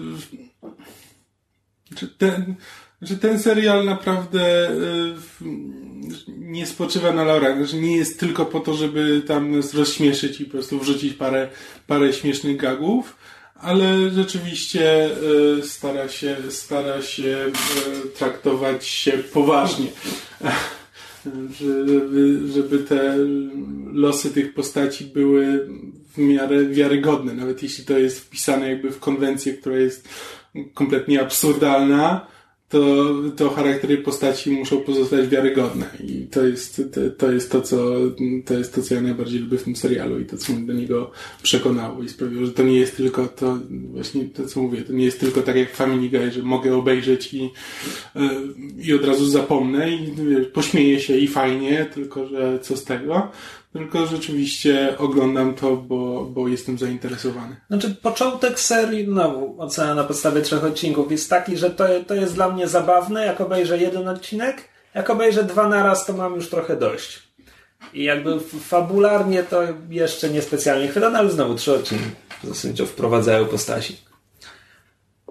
ten, że ten serial naprawdę y, nie spoczywa na laurach, że nie jest tylko po to, żeby tam nas rozśmieszyć i po prostu wrzucić parę, parę śmiesznych gagów, ale rzeczywiście y, stara się, stara się traktować się poważnie. Żeby, żeby te losy tych postaci były w miarę wiarygodne, nawet jeśli to jest wpisane jakby w konwencję, która jest kompletnie absurdalna, to, to charaktery postaci muszą pozostać wiarygodne. I to jest, to, to, jest to, co, to jest to, co ja najbardziej lubię w tym serialu i to, co mnie do niego przekonało i sprawiło, że to nie jest tylko to, właśnie to, co mówię, to nie jest tylko tak jak Family Guy, że mogę obejrzeć i, e, i od razu zapomnę i pośmieję się i fajnie, tylko że co z tego tylko rzeczywiście oglądam to, bo, bo jestem zainteresowany.
Znaczy, początek serii, no, ocena na podstawie trzech odcinków jest taki, że to, to jest dla mnie zabawne, jak obejrzę jeden odcinek, jak obejrzę dwa naraz, to mam już trochę dość. I jakby fabularnie to jeszcze niespecjalnie chwyta, no ale znowu trzy odcinki zasadniczo wprowadzają postaci.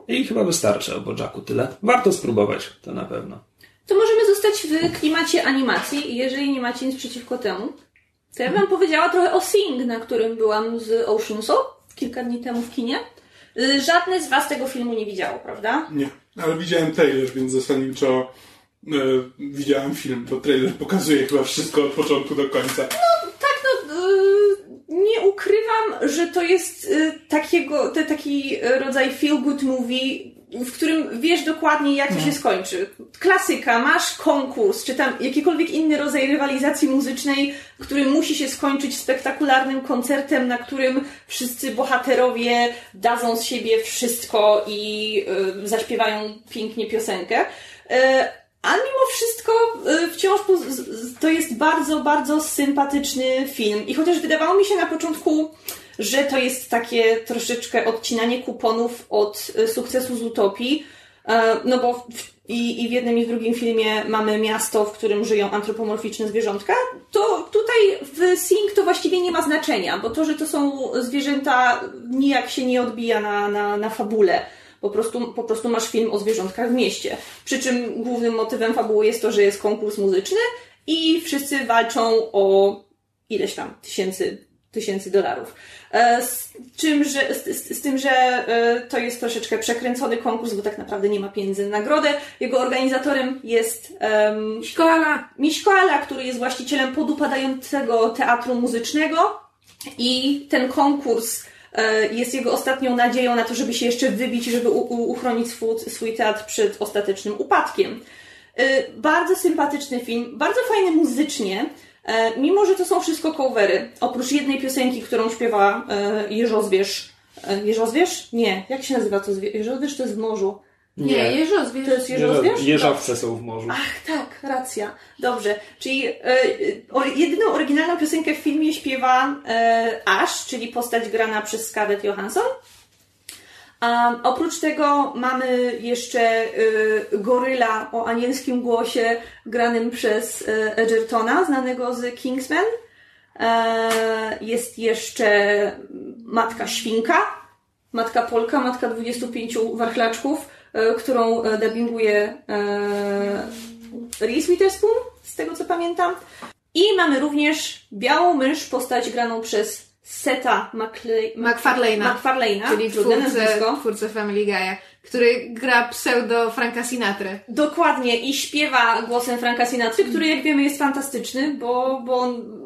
I chyba wystarczy o Bojacku tyle. Warto spróbować, to na pewno.
To możemy zostać w klimacie animacji, jeżeli nie macie nic przeciwko temu. To ja bym powiedziała trochę o Sing, na którym byłam z Ocean Soul kilka dni temu w kinie. Y, żadne z Was tego filmu nie widziało, prawda?
Nie, ale widziałem trailer, więc zasadniczo e, widziałem film, bo trailer pokazuje chyba wszystko od początku do końca.
No tak, no y, nie ukrywam, że to jest y, takiego, te, taki rodzaj feel good movie, w którym wiesz dokładnie, jak to się mhm. skończy. Klasyka, masz konkurs, czy tam jakikolwiek inny rodzaj rywalizacji muzycznej, który musi się skończyć spektakularnym koncertem, na którym wszyscy bohaterowie dadzą z siebie wszystko i y, zaśpiewają pięknie piosenkę. Y, a mimo wszystko y, wciąż to jest bardzo, bardzo sympatyczny film. I chociaż wydawało mi się na początku, że to jest takie troszeczkę odcinanie kuponów od e, sukcesu z utopii, e, no bo w, i, i w jednym i w drugim filmie mamy miasto, w którym żyją antropomorficzne zwierzątka, to tutaj w Sing to właściwie nie ma znaczenia, bo to, że to są zwierzęta nijak się nie odbija na, na, na fabule. Po prostu, po prostu masz film o zwierzątkach w mieście. Przy czym głównym motywem fabuły jest to, że jest konkurs muzyczny i wszyscy walczą o ileś tam tysięcy tysięcy dolarów. E, z, czym, że, z, z, tym, że e, to jest troszeczkę przekręcony konkurs, bo tak naprawdę nie ma pieniędzy na nagrodę. Jego organizatorem jest um,
Miśkoala.
Miśkoala, który jest właścicielem podupadającego teatru muzycznego i ten konkurs e, jest jego ostatnią nadzieją na to, żeby się jeszcze wybić, żeby uchronić swój, swój teatr przed ostatecznym upadkiem. Bardzo sympatyczny film, bardzo fajny muzycznie. E, mimo, że to są wszystko covery, oprócz jednej piosenki, którą śpiewa e, Jeżozwierz. E, Jeżozwierz? Nie. Jak się nazywa to zwierzę? Jeżozwierz to jest w morzu.
Nie, nie Jeżozwierz.
To jest Jeżozwierz?
Jeżowce są w morzu.
Ach, tak, racja. Dobrze. Czyli e, jedyną oryginalną piosenkę w filmie śpiewa e, Ash, czyli postać grana przez Scarlett Johansson. Oprócz tego mamy jeszcze y, goryla o anielskim głosie granym przez y, Edgertona, znanego z Kingsman. E, jest jeszcze matka świnka, matka Polka, matka 25 warchlaczków, e, którą e, dubbinguje Reese Witherspoon, z tego co pamiętam. I mamy również białą mysz, postać graną przez Seta
McFarlane'a,
McFarlane'a
czyli twórcę, twórcę Family Guy'a, który gra pseudo Franka Sinatra.
Dokładnie i śpiewa głosem Franka Sinatra, który jak wiemy jest fantastyczny, bo, bo on,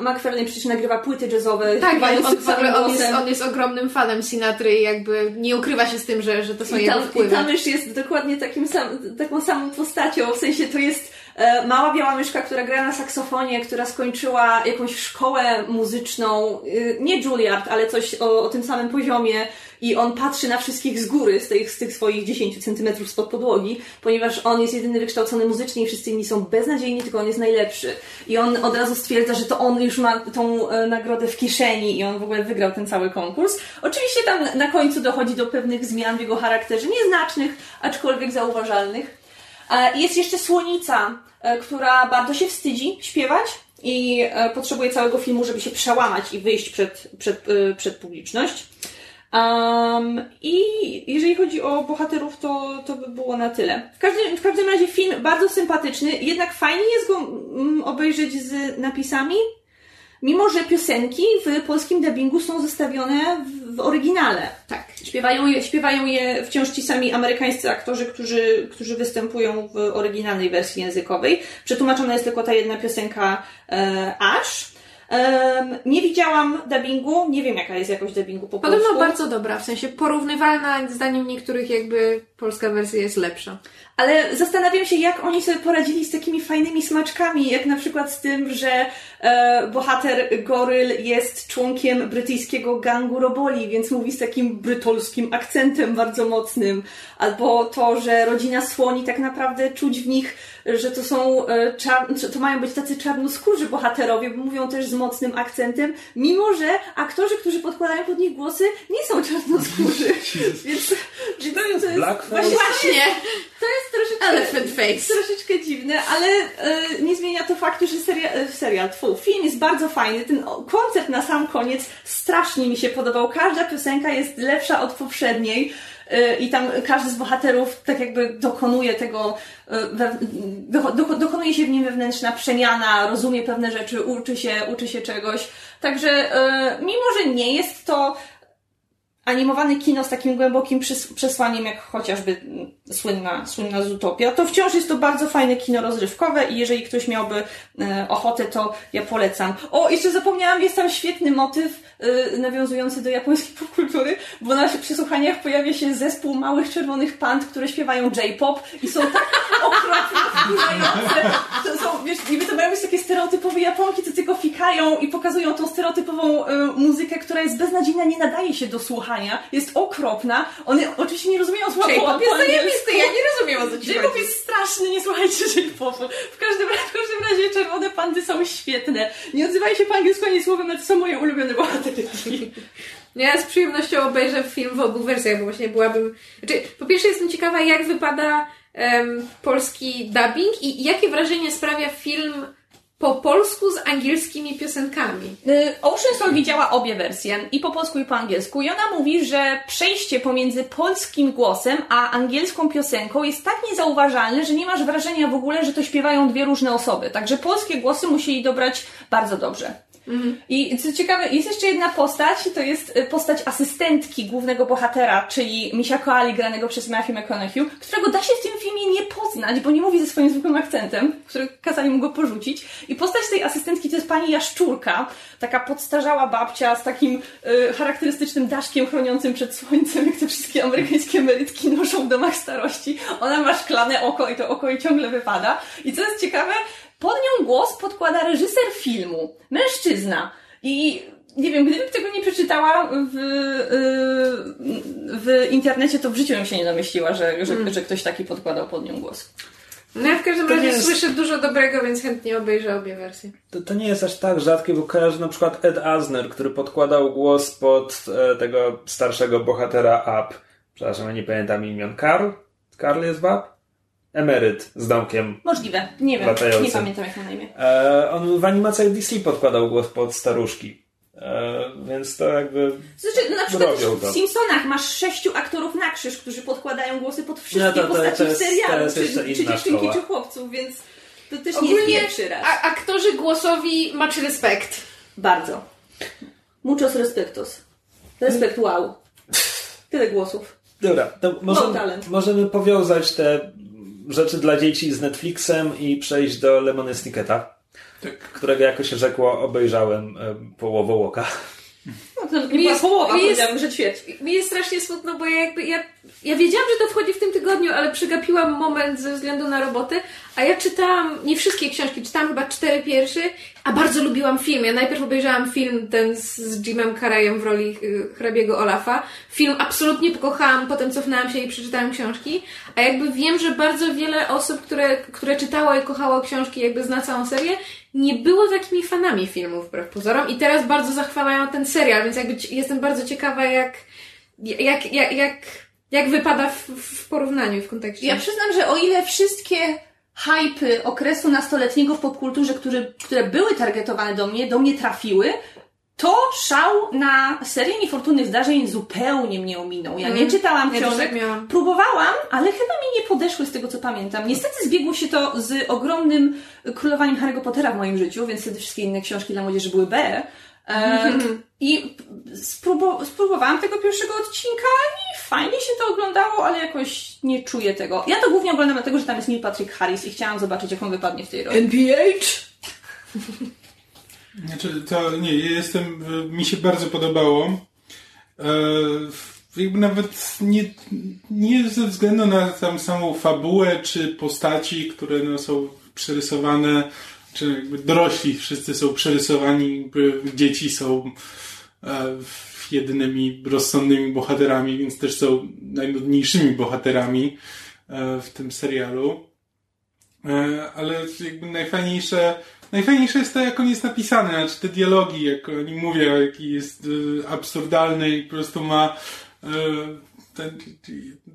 McFarlane przecież nagrywa płyty jazzowe.
Tak, on, on, on, jest, on jest ogromnym fanem Sinatry i jakby nie ukrywa się z tym, że, że to są I jego wpływy.
I ta mysz jest dokładnie takim sam, taką samą postacią, w sensie to jest mała biała myszka, która gra na saksofonie, która skończyła jakąś szkołę muzyczną, y, nie Juilliard, ale coś o, o tym samym poziomie i on patrzy na wszystkich z góry, z tych, z tych swoich 10 centymetrów spod podłogi, ponieważ on jest jedyny wykształcony muzycznie i wszyscy inni są beznadziejni, tylko on jest najlepszy. I on od razu stwierdza, że to on już ma tą e, nagrodę w kieszeni i on w ogóle wygrał ten cały konkurs. Oczywiście tam na końcu dochodzi do pewnych zmian w jego charakterze, nieznacznych, aczkolwiek zauważalnych. E, jest jeszcze Słonica, e, która bardzo się wstydzi śpiewać i e, potrzebuje całego filmu, żeby się przełamać i wyjść przed, przed, przed publiczność. Um, I jeżeli chodzi o bohaterów, to, to by było na tyle. W każdym, w każdym razie film bardzo sympatyczny, jednak fajnie jest go mm, obejrzeć z napisami, mimo że piosenki w polskim dubbingu są zostawione w, w oryginale.
Tak.
Śpiewają je, śpiewają je wciąż ci sami amerykańscy aktorzy, którzy, którzy występują w oryginalnej wersji językowej. Przetłumaczona jest tylko ta jedna piosenka e, Ash. Em, nie widziałam dubbingu, nie wiem jaka jest jakość dubbingu po
Podobno
polsku.
bardzo dobra, w sensie porównywalna, zdaniem niektórych jakby polska wersja jest lepsza.
Ale zastanawiam się, jak oni sobie poradzili z takimi fajnymi smaczkami, jak na przykład z tym, że e, bohater Goryl jest członkiem brytyjskiego gangu roboli, więc mówi z takim brytolskim akcentem bardzo mocnym. Albo to, że rodzina słoni tak naprawdę czuć w nich, że to są e, czar- to mają być tacy czarnoskórzy bohaterowie, bo mówią też z mocnym akcentem, mimo że aktorzy, którzy podkładają pod nich głosy, nie są czarnoskórzy. więc, więc to jest
Blackface?
Właśnie!
to jest troszeczkę,
Elephant face.
troszeczkę dziwne, ale e, nie zmienia to faktu, że seria, e, serial, tfu, film jest bardzo fajny. Ten koncert na sam koniec strasznie mi się podobał. Każda piosenka jest lepsza od poprzedniej. e, I tam każdy z bohaterów tak jakby dokonuje tego, e, dokonuje się w nim wewnętrzna przemiana, rozumie pewne rzeczy, uczy się, uczy się czegoś. Także mimo, że nie jest to animowane kino z takim głębokim przesłaniem, jak chociażby mm, słynna, słynna Zootopia, to wciąż jest to bardzo fajne kino rozrywkowe i jeżeli ktoś miałby e, ochotę, to ja polecam. O, jeszcze zapomniałam, jest tam świetny motyw e, nawiązujący do japońskiej popkultury, bo na przesłuchaniach pojawia się zespół małych czerwonych pand, które śpiewają J-pop i są tak okropnie wkurzające. To są, wiesz, niby to mają być takie stereotypowe Japonki, co tylko fikają i pokazują tą stereotypową e, muzykę, która jest beznadziejna, nie nadaje się do słuchania, jest okropna. One oczywiście nie rozumieją słowa po, po
jest
angielsku.
zajebisty, ja nie rozumiem o co ci
J-pop jest straszny, nie słuchajcie J-popu. W każdym, razie, w każdym razie czerwone pandy są świetne. Nie odzywaj się po angielsku ani słowem, ale to są moje ulubione bohaterki.
Ja z przyjemnością obejrzę film w obu wersjach, bo właśnie byłabym... Znaczy, po pierwsze jestem ciekawa, jak wypada em, polski dubbing i jakie wrażenie sprawia film po polsku z angielskimi piosenkami.
Y, Ocean Soul widziała obie wersje, i po polsku, i po angielsku, i ona mówi, że przejście pomiędzy polskim głosem a angielską piosenką jest tak niezauważalne, że nie masz wrażenia w ogóle, że to śpiewają dwie różne osoby. Także polskie głosy musieli dobrać bardzo dobrze. I co ciekawe, jest jeszcze jedna postać, to jest y, postać asystentki głównego bohatera, czyli Misia Koali, granego przez Matthew McConaughey, którego da się w tym filmie nie poznać, bo nie mówi ze swoim zwykłym akcentem, który kazali mu go porzucić. I postać tej asystentki to jest pani Jaszczurka, taka podstarzała babcia z takim y, charakterystycznym daszkiem chroniącym przed słońcem, jak te wszystkie amerykańskie emerytki noszą w domach starości. Ona ma szklane oko i to oko jej ciągle wypada. I co jest ciekawe, pod nią głos podkłada reżyser filmu, mężczyzna. I nie wiem, gdybym tego nie przeczytała w, yy, w internecie, to w życiu bym się nie domyśliła, że, że, że ktoś taki podkładał pod nią głos.
No ja w każdym
To
razie
jest-
słyszę dużo dobrego, więc chętnie obejrzę obie wersje.
To, to nie jest aż tak rzadkie, bo kojarzę na przykład Ed Asner, który podkładał głos pod e, tego starszego bohatera Up. Przepraszam, ja nie pamiętam imion. Karl? Karl jest Wap? Emeryt z domkiem.
Możliwe, nie wiem,
Latający.
nie pamiętam jak ma na imię.
E, on w animacjach DC podkładał głos pod staruszki. E, więc to jakby...
Znaczy, na przykład w Simpsonach masz sześciu aktorów na krzyż, którzy podkładają głosy pod wszystkie
No to- to-
postaci
to jest-
w serialu, czy, czy dziewczynki,
szkoła.
czy chłopców, więc to też nie jest
Ogólnie
pierwszy raz.
a, aktorzy głosowi macie respekt.
Bardzo. Muchos respectos. Respekt wow. Tyle głosów.
Dobra, to możemy, możemy powiązać te rzeczy dla dzieci z Netflixem i przejść do Lemony Snicketa,
Tak.
którego jako się rzekło obejrzałem e, połowę łoka.
No to nie
Mi jest-
połowa,
mi jest-
że ćwierć.
Mi jest strasznie smutno, bo ja jakby ja, ja wiedziałam, że to wchodzi w tym tygodniu, ale przegapiłam moment ze względu na roboty, a ja czytałam nie wszystkie książki, czytałam chyba cztery pierwsze, a bardzo lubiłam film. Ja najpierw obejrzałam film ten z, Jimem Carreyem w roli y, hrabiego Olafa. Film absolutnie pokochałam, potem cofnęłam się i przeczytałam książki, a jakby wiem, że bardzo wiele osób, które, które czytało i kochało książki, jakby zna całą serię, nie było takimi fanami filmów, wbrew pozorom, i teraz bardzo zachwalają ten serial, więc jakby jestem bardzo ciekawa, jak, jak, jak, jak, jak wypada w, w porównaniu, w kontekście.
Ja przyznam, że o ile wszystkie hypy okresu nastoletniego w popkulturze, które, które były targetowane do mnie, do mnie trafiły, to szał na serię niefortunnych zdarzeń zupełnie mnie ominął. Ja nie
Mhm.
czytałam
Ja
książek,
tak
próbowałam, ale chyba mi nie podeszły z tego, co pamiętam. Niestety zbiegło się to z ogromnym królowaniem Harry'ego Pottera w moim życiu, więc wtedy wszystkie inne książki dla młodzieży były B. I spróbu- spróbowałam tego pierwszego odcinka i fajnie się to oglądało, ale jakoś nie czuję tego. Ja to głównie oglądam dlatego, że tam jest Neil Patrick Harris i chciałam zobaczyć, jak on wypadnie w tej roli.
NPH?
Znaczy, to nie, ja jestem, mi się bardzo podobało. E, jakby nawet nie, nie ze względu na tam samą fabułę, czy postaci, które no, są przerysowane, czy jakby dorośli wszyscy są przerysowani, dzieci są e, jedynymi rozsądnymi bohaterami, więc też są najnudniejszymi bohaterami e, w tym serialu. E, ale jakby najfajniejsze, najfajniejsze jest to, jak on jest napisany, znaczy te dialogi, jak oni mówią, jaki jest absurdalny i po prostu ma ten,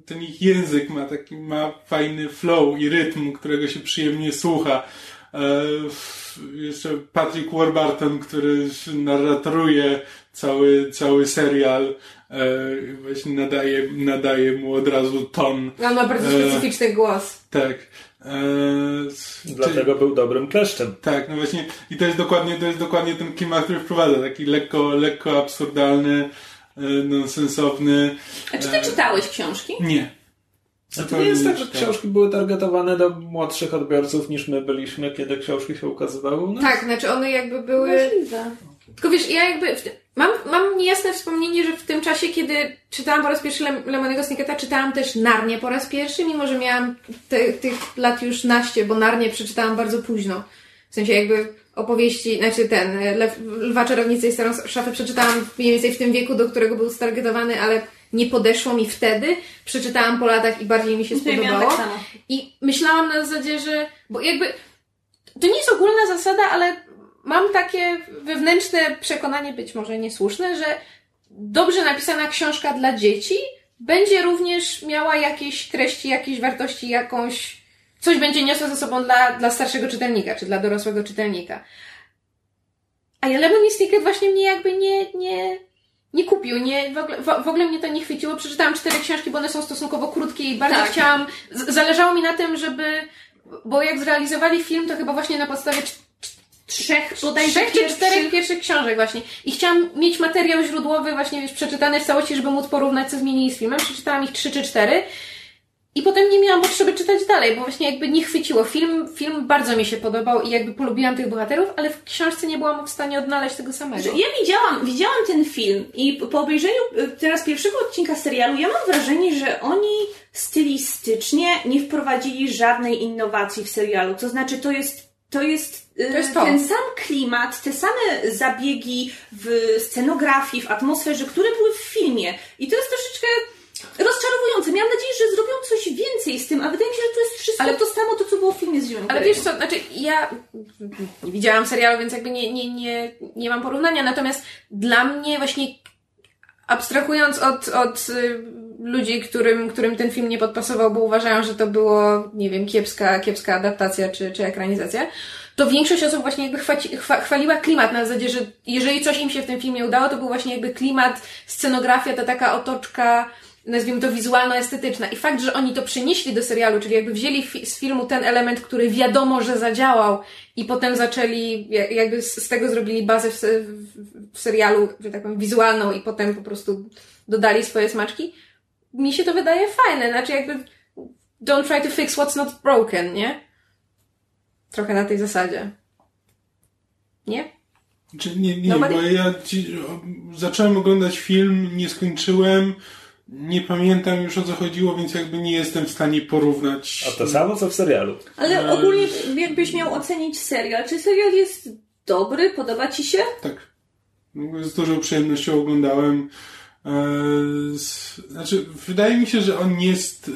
ten ich język ma taki, ma fajny flow i rytm, którego się przyjemnie słucha. E, jeszcze Patrick Warburton, który narratoruje cały, cały serial, e, właśnie nadaje, nadaje mu od razu ton.
On ma bardzo
E,
specyficzny głos.
Tak.
Dlatego był dobrym kleszczem.
tak, no właśnie i to jest dokładnie, to jest dokładnie ten klimat, który wprowadza, taki lekko, lekko absurdalny, nonsensowny.
A czy ty czytałeś książki?
Nie.
To nie jest tak, że książki były targetowane do młodszych odbiorców niż my byliśmy, kiedy książki się ukazywały u nas?
Tak, znaczy one jakby były...
Możliwe.
Tylko wiesz, ja jakby... Mam, mam niejasne wspomnienie, że w tym czasie, kiedy czytałam po raz pierwszy Lem- Lemonego Snicketa, czytałam też Narnię po raz pierwszy, mimo że miałam te, tych lat już naście, bo Narnię przeczytałam bardzo późno. W sensie jakby opowieści, znaczy ten, Lew, Lwa Czarownicy i Starą Szafę przeczytałam mniej więcej w tym wieku, do którego był stargetowany, ale nie podeszło mi wtedy. Przeczytałam po latach i bardziej mi się spodobało.
tak.
I myślałam na zasadzie, że. Bo jakby. To nie jest ogólna zasada, ale mam takie wewnętrzne przekonanie, być może niesłuszne, że dobrze napisana książka dla dzieci będzie również miała jakieś treści, jakieś wartości, jakąś. Coś będzie niosła ze sobą dla, dla starszego czytelnika, czy dla dorosłego czytelnika. A ja Lemon Snicket właśnie mnie jakby nie, nie, nie kupił, nie, w, ogóle, w, ogóle mnie to nie chwyciło. Przeczytałam cztery książki, bo one są stosunkowo krótkie i bardzo
Tak.
chciałam, zależało mi na tym, żeby, bo jak zrealizowali film, to chyba właśnie na podstawie
Trzech bodajże
trzech czy
pierwszych-
czterech pierwszych książek właśnie. I chciałam mieć materiał źródłowy właśnie wiesz, przeczytany w całości, żeby móc porównać, co zmienili z filmem. Przeczytałam ich trzy czy cztery. I potem nie miałam potrzeby czytać dalej, bo właśnie jakby nie chwyciło. Film, film bardzo mi się podobał i jakby polubiłam tych bohaterów, ale w książce nie byłam w stanie odnaleźć tego samego.
Ja widziałam, widziałam ten film i po obejrzeniu y, teraz pierwszego odcinka serialu ja mam wrażenie, że oni stylistycznie nie wprowadzili żadnej innowacji w serialu. To znaczy to jest to jest, y,
To jest to.
ten sam klimat, te same zabiegi w scenografii, w atmosferze, które były w filmie. I to jest troszeczkę rozczarowujące. Miałam nadzieję, że zrobią coś więcej z tym, a wydaje mi się, że to jest wszystko
Ale-
to samo, to co było w filmie z Zieloną
Ale wiesz co, znaczy ja nie widziałam serialu, więc jakby nie, nie, nie, nie mam porównania, natomiast dla mnie właśnie abstrahując od, od y, ludzi, którym, którym ten film nie podpasował, bo uważają, że to było, nie wiem, kiepska, kiepska adaptacja czy, czy ekranizacja, to większość osób właśnie jakby chwaci, chwa, chwaliła klimat na zasadzie, że jeżeli coś im się w tym filmie udało, to był właśnie jakby klimat, scenografia, ta taka otoczka, nazwijmy to wizualno-estetyczna. I fakt, że oni to przenieśli do serialu, czyli jakby wzięli fi- z filmu ten element, który wiadomo, że zadziałał i potem zaczęli, ja- jakby z, z tego zrobili bazę w, w, serialu, że tak powiem, wizualną i potem po prostu dodali swoje smaczki, mi się to wydaje fajne. Znaczy jakby don't try to fix what's not broken, nie? Trochę na tej zasadzie. Nie?
Czy nie, nie,
Nobody?
bo ja ci, zacząłem oglądać film, nie skończyłem, nie pamiętam już o co chodziło, więc jakby nie jestem w stanie porównać.
A to samo co w serialu.
Ale ogólnie, jakbyś miał ocenić serial, czy serial jest dobry, podoba ci się?
Tak. No, Z dużą przyjemnością oglądałem. E, Znaczy, wydaje mi się, że on jest.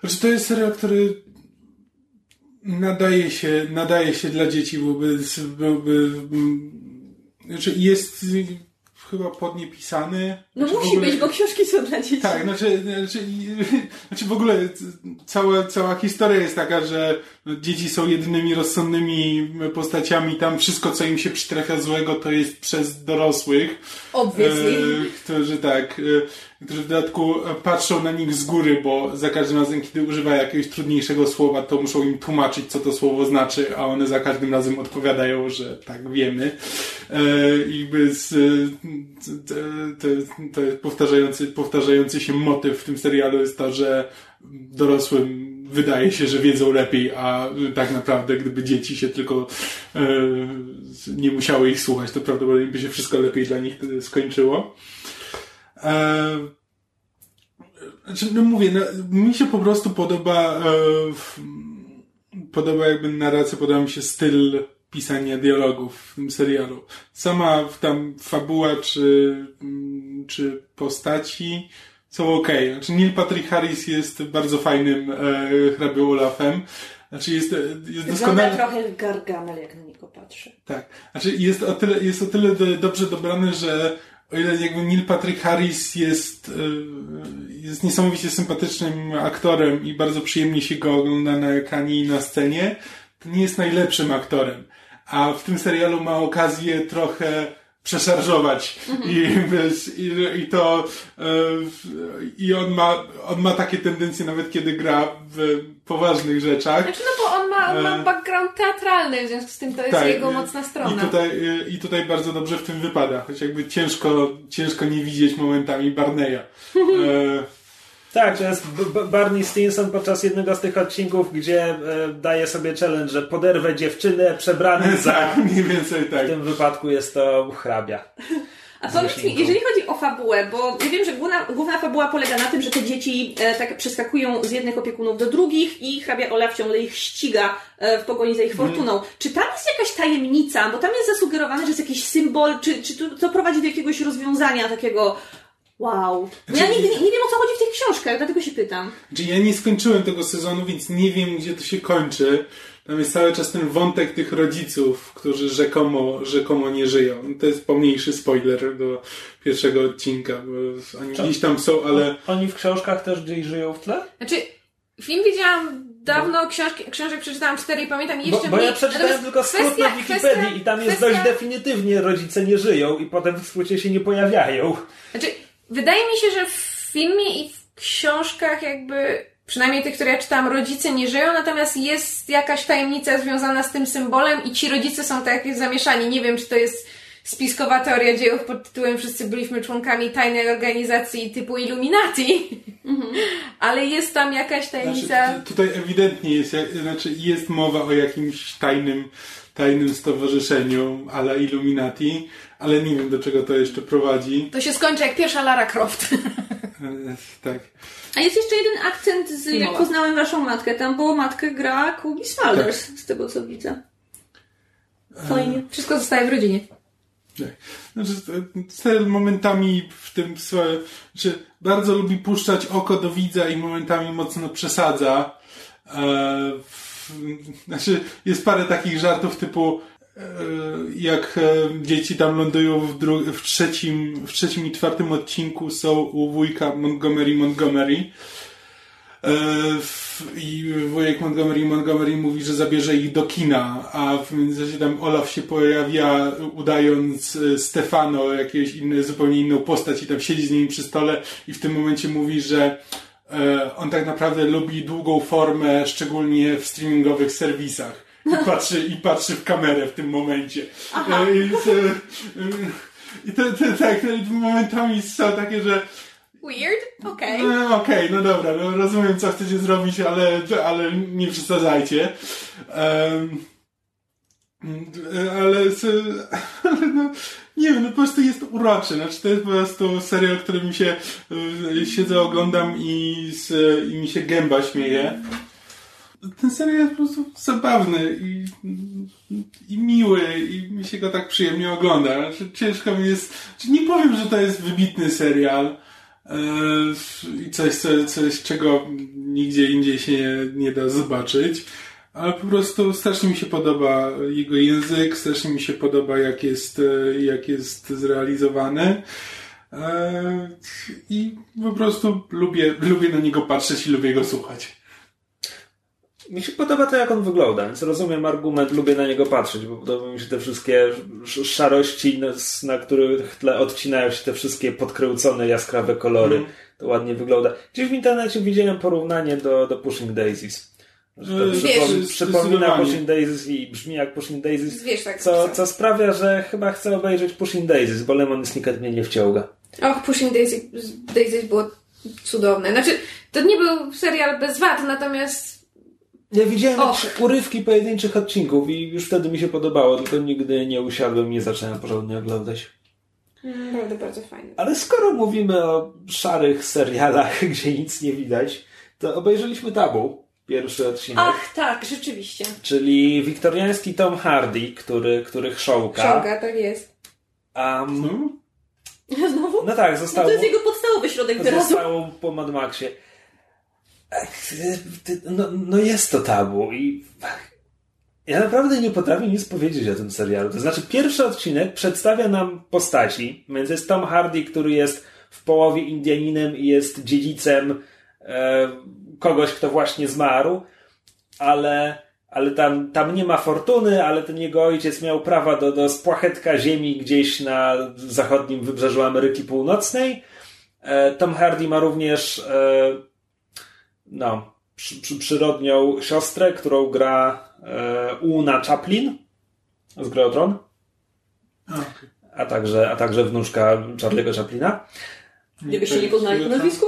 Znaczy, to jest serial, który nadaje się, nadaje się dla dzieci, byłby, byłby mm, znaczy jest chyba podnie pisany.
No
Znaczy,
musi
ogóle-
być, bo książki są dla dzieci.
Tak, znaczy, znaczy, znaczy w ogóle cała, cała historia jest taka, że dzieci są jedynymi rozsądnymi postaciami. Tam wszystko, co im się przytrafia złego, to jest przez dorosłych.
Obviously.
E, którzy tak, e, którzy w dodatku patrzą na nich z góry, bo za każdym razem, kiedy używa jakiegoś trudniejszego słowa, to muszą im tłumaczyć, co to słowo znaczy, a one za każdym razem odpowiadają, że tak wiemy. E, I e, to, to, jest powtarzający, powtarzający się motyw w tym serialu jest to, że dorosłym wydaje się, że wiedzą lepiej, a tak naprawdę gdyby dzieci się tylko e, nie musiały ich słuchać, to prawdopodobnie by się wszystko lepiej dla nich wtedy skończyło. E, znaczy, no mówię, no, mi się po prostu podoba e, podoba jakby narracja, podoba mi się styl pisania dialogów w tym serialu. Sama tam fabuła czy, mm, czy postaci są okej. Znaczy Neil Patrick Harris jest bardzo fajnym e, hrabią Olafem. Znaczy jest, jest
Wygląda
doskonale...
trochę Gargamel, jak na niego patrzę.
Tak. Znaczy jest o tyle, jest o tyle do, dobrze dobrany, że o ile jakby Neil Patrick Harris jest, y, jest niesamowicie sympatycznym aktorem i bardzo przyjemnie się go ogląda na ekranie i na scenie, to nie jest najlepszym aktorem. A w tym serialu ma okazję trochę przeszarżować I, wiesz, i, i to y, i on ma, on ma takie tendencje nawet kiedy gra w poważnych rzeczach.
Znaczy, no bo on ma, on ma
E,
background teatralny, w związku z tym to jest jego
i-
mocna
I
strona.
tutaj, y, I tutaj bardzo dobrze w tym wypada, choć jakby ciężko, ciężko nie widzieć momentami Barneya.
Tak, to jest Barney Stinson podczas jednego z tych odcinków, gdzie e, daje sobie challenge, że poderwę dziewczynę przebrany za...
tak, mniej więcej tak.
W tym wypadku jest to hrabia.
A powiedz mi, jeżeli chodzi o fabułę, bo ja wiem, że główna, główna fabuła polega na tym, że te dzieci e, tak przeskakują z jednych opiekunów do drugich i hrabia Olaf ciągle ich ściga e, w pogoni za ich fortuną. Czy tam jest jakaś tajemnica? Bo tam jest zasugerowane, że jest jakiś symbol, czy, czy to, to prowadzi do jakiegoś rozwiązania takiego wow. Bo ja nigdy nie, nie wiem o co chodzi w tych książkach, dlatego się pytam.
Znaczy, ja nie skończyłem tego sezonu, więc nie wiem, gdzie to się kończy. Tam jest cały czas ten wątek tych rodziców, którzy rzekomo, rzekomo nie żyją. To jest pomniejszy spoiler do pierwszego odcinka, bo oni gdzieś tam są, ale...
Oni w książkach też gdzieś żyją w tle?
Znaczy, film widziałam dawno, książki, książek przeczytałam cztery i pamiętam
Bo,
jeszcze
bo
mniej.
ja przeczytałem
Natomiast
tylko skrót na
kwestia-
Wikipedii
kwestia-
i tam jest
kwestia-
dość definitywnie rodzice nie żyją i potem w skrócie się nie pojawiają.
Znaczy, wydaje mi się, że w filmie i w książkach jakby, przynajmniej tych, które ja czytałam, rodzice nie żyją, natomiast jest jakaś tajemnica związana z tym symbolem i ci rodzice są tak zamieszani. Nie wiem, czy to jest spiskowa teoria dziejów pod tytułem Wszyscy byliśmy członkami tajnej organizacji typu Illuminati, ale jest tam jakaś tajemnica...
Znaczy, tu- tutaj ewidentnie jest, jak- znaczy jest mowa o jakimś tajnym, tajnym stowarzyszeniu ala Illuminati, ale nie wiem do czego to jeszcze prowadzi.
To się skończy jak pierwsza Lara Croft.
E, tak.
A jest jeszcze jeden akcent z jak
Filmowa.
poznałem waszą matkę. Tam było matkę gra Kobe Smulders, z tego co widzę. Fajnie.
Wszystko zostaje w rodzinie.
Znaczy, Stel momentami w tym znaczy, bardzo lubi puszczać oko do widza i momentami mocno przesadza. E, znaczy, jest parę takich żartów typu e, jak e, dzieci tam lądują w, w, trzecim, w trzecim i czwartym odcinku są u wujka Montgomery Montgomery. E, I wujek Montgomery Montgomery mówi, że zabierze ich do kina, a w międzyczasie tam Olaf się pojawia, udając e, Stefano, jakiegoś inny, zupełnie inną postać i tam siedzi z nimi przy stole i w tym momencie mówi, że e, on tak naprawdę lubi długą formę, szczególnie w streamingowych serwisach. I patrzy, i patrzy w kamerę w tym momencie. E, I, to, i to, to, tak, momentami są takie, że
Weird? Okej.
no, Okej, no dobra, no rozumiem co chcecie zrobić, ale, ale nie przesadzajcie. Em, ale, ale no, nie wiem, no po prostu jest uroczy. Znaczy to jest po prostu serial, który mi się y, siedzę, oglądam i, i mi się gęba śmieje. Ten serial jest po prostu zabawny i, i miły i mi się go tak przyjemnie ogląda. Znaczy, ciężko mi jest, znaczy, nie powiem, że to jest wybitny serial, i coś, co, coś, czego nigdzie indziej się nie, nie da zobaczyć. ale po prostu strasznie mi się podoba jego język, strasznie mi się podoba jak jest, e, jak jest zrealizowany. E, I po prostu lubię, lubię na niego patrzeć i lubię go słuchać.
Mi się podoba to, jak on wygląda, więc rozumiem argument, lubię na niego patrzeć, bo podoba mi się te wszystkie szarości, na, których tle odcinają się te wszystkie podkręcone, jaskrawe kolory. Mm. To ładnie wygląda. Gdzieś w internecie widziałem porównanie do, do Pushing Daisies. To
Wiesz,
przypom przypomina Pushing Daisies i brzmi jak Pushing Daisies,
Wiesz, tak
co, co sprawia, że chyba chcę obejrzeć Pushing Daisies, bo Lemon Snicket mnie nie wciąga.
Och, Pushing Daisies, Daisies było cudowne. Znaczy, to nie był serial bez wad, natomiast
ja widziałem urywki pojedynczych odcinków i już wtedy mi się podobało, tylko nigdy nie usiadłem i nie zacząłem porządnie oglądać.
Naprawdę bardzo fajne.
Ale skoro mówimy o szarych serialach, gdzie nic nie widać, to obejrzeliśmy Tabu, pierwszy odcinek.
Ach, tak, rzeczywiście.
Czyli wiktoriański Tom Hardy, który, który chrząka.
Chrząka, tak jest.
Um,
Znowu?
No tak, został...
No to jest jego podstawowy środek wyrazu.
Został po Mad Maxie. No, no jest to tabu i ja naprawdę nie potrafię nic powiedzieć o tym serialu. To znaczy, pierwszy odcinek przedstawia nam postaci, więc jest Tom Hardy, który jest w połowie Indianinem i jest dziedzicem e, kogoś, kto właśnie zmarł, ale, ale tam, tam nie ma fortuny, ale ten jego ojciec miał prawa do, do spłachetka ziemi gdzieś na zachodnim wybrzeżu Ameryki Północnej. E, Tom Hardy ma również e, no, przy, przy, przyrodnią siostrę, którą gra e, Una Chaplin z Gry Tron. A także, a także wnuczka Charlie'ego Chaplina.
Nie byście nie poznali po nazwisku?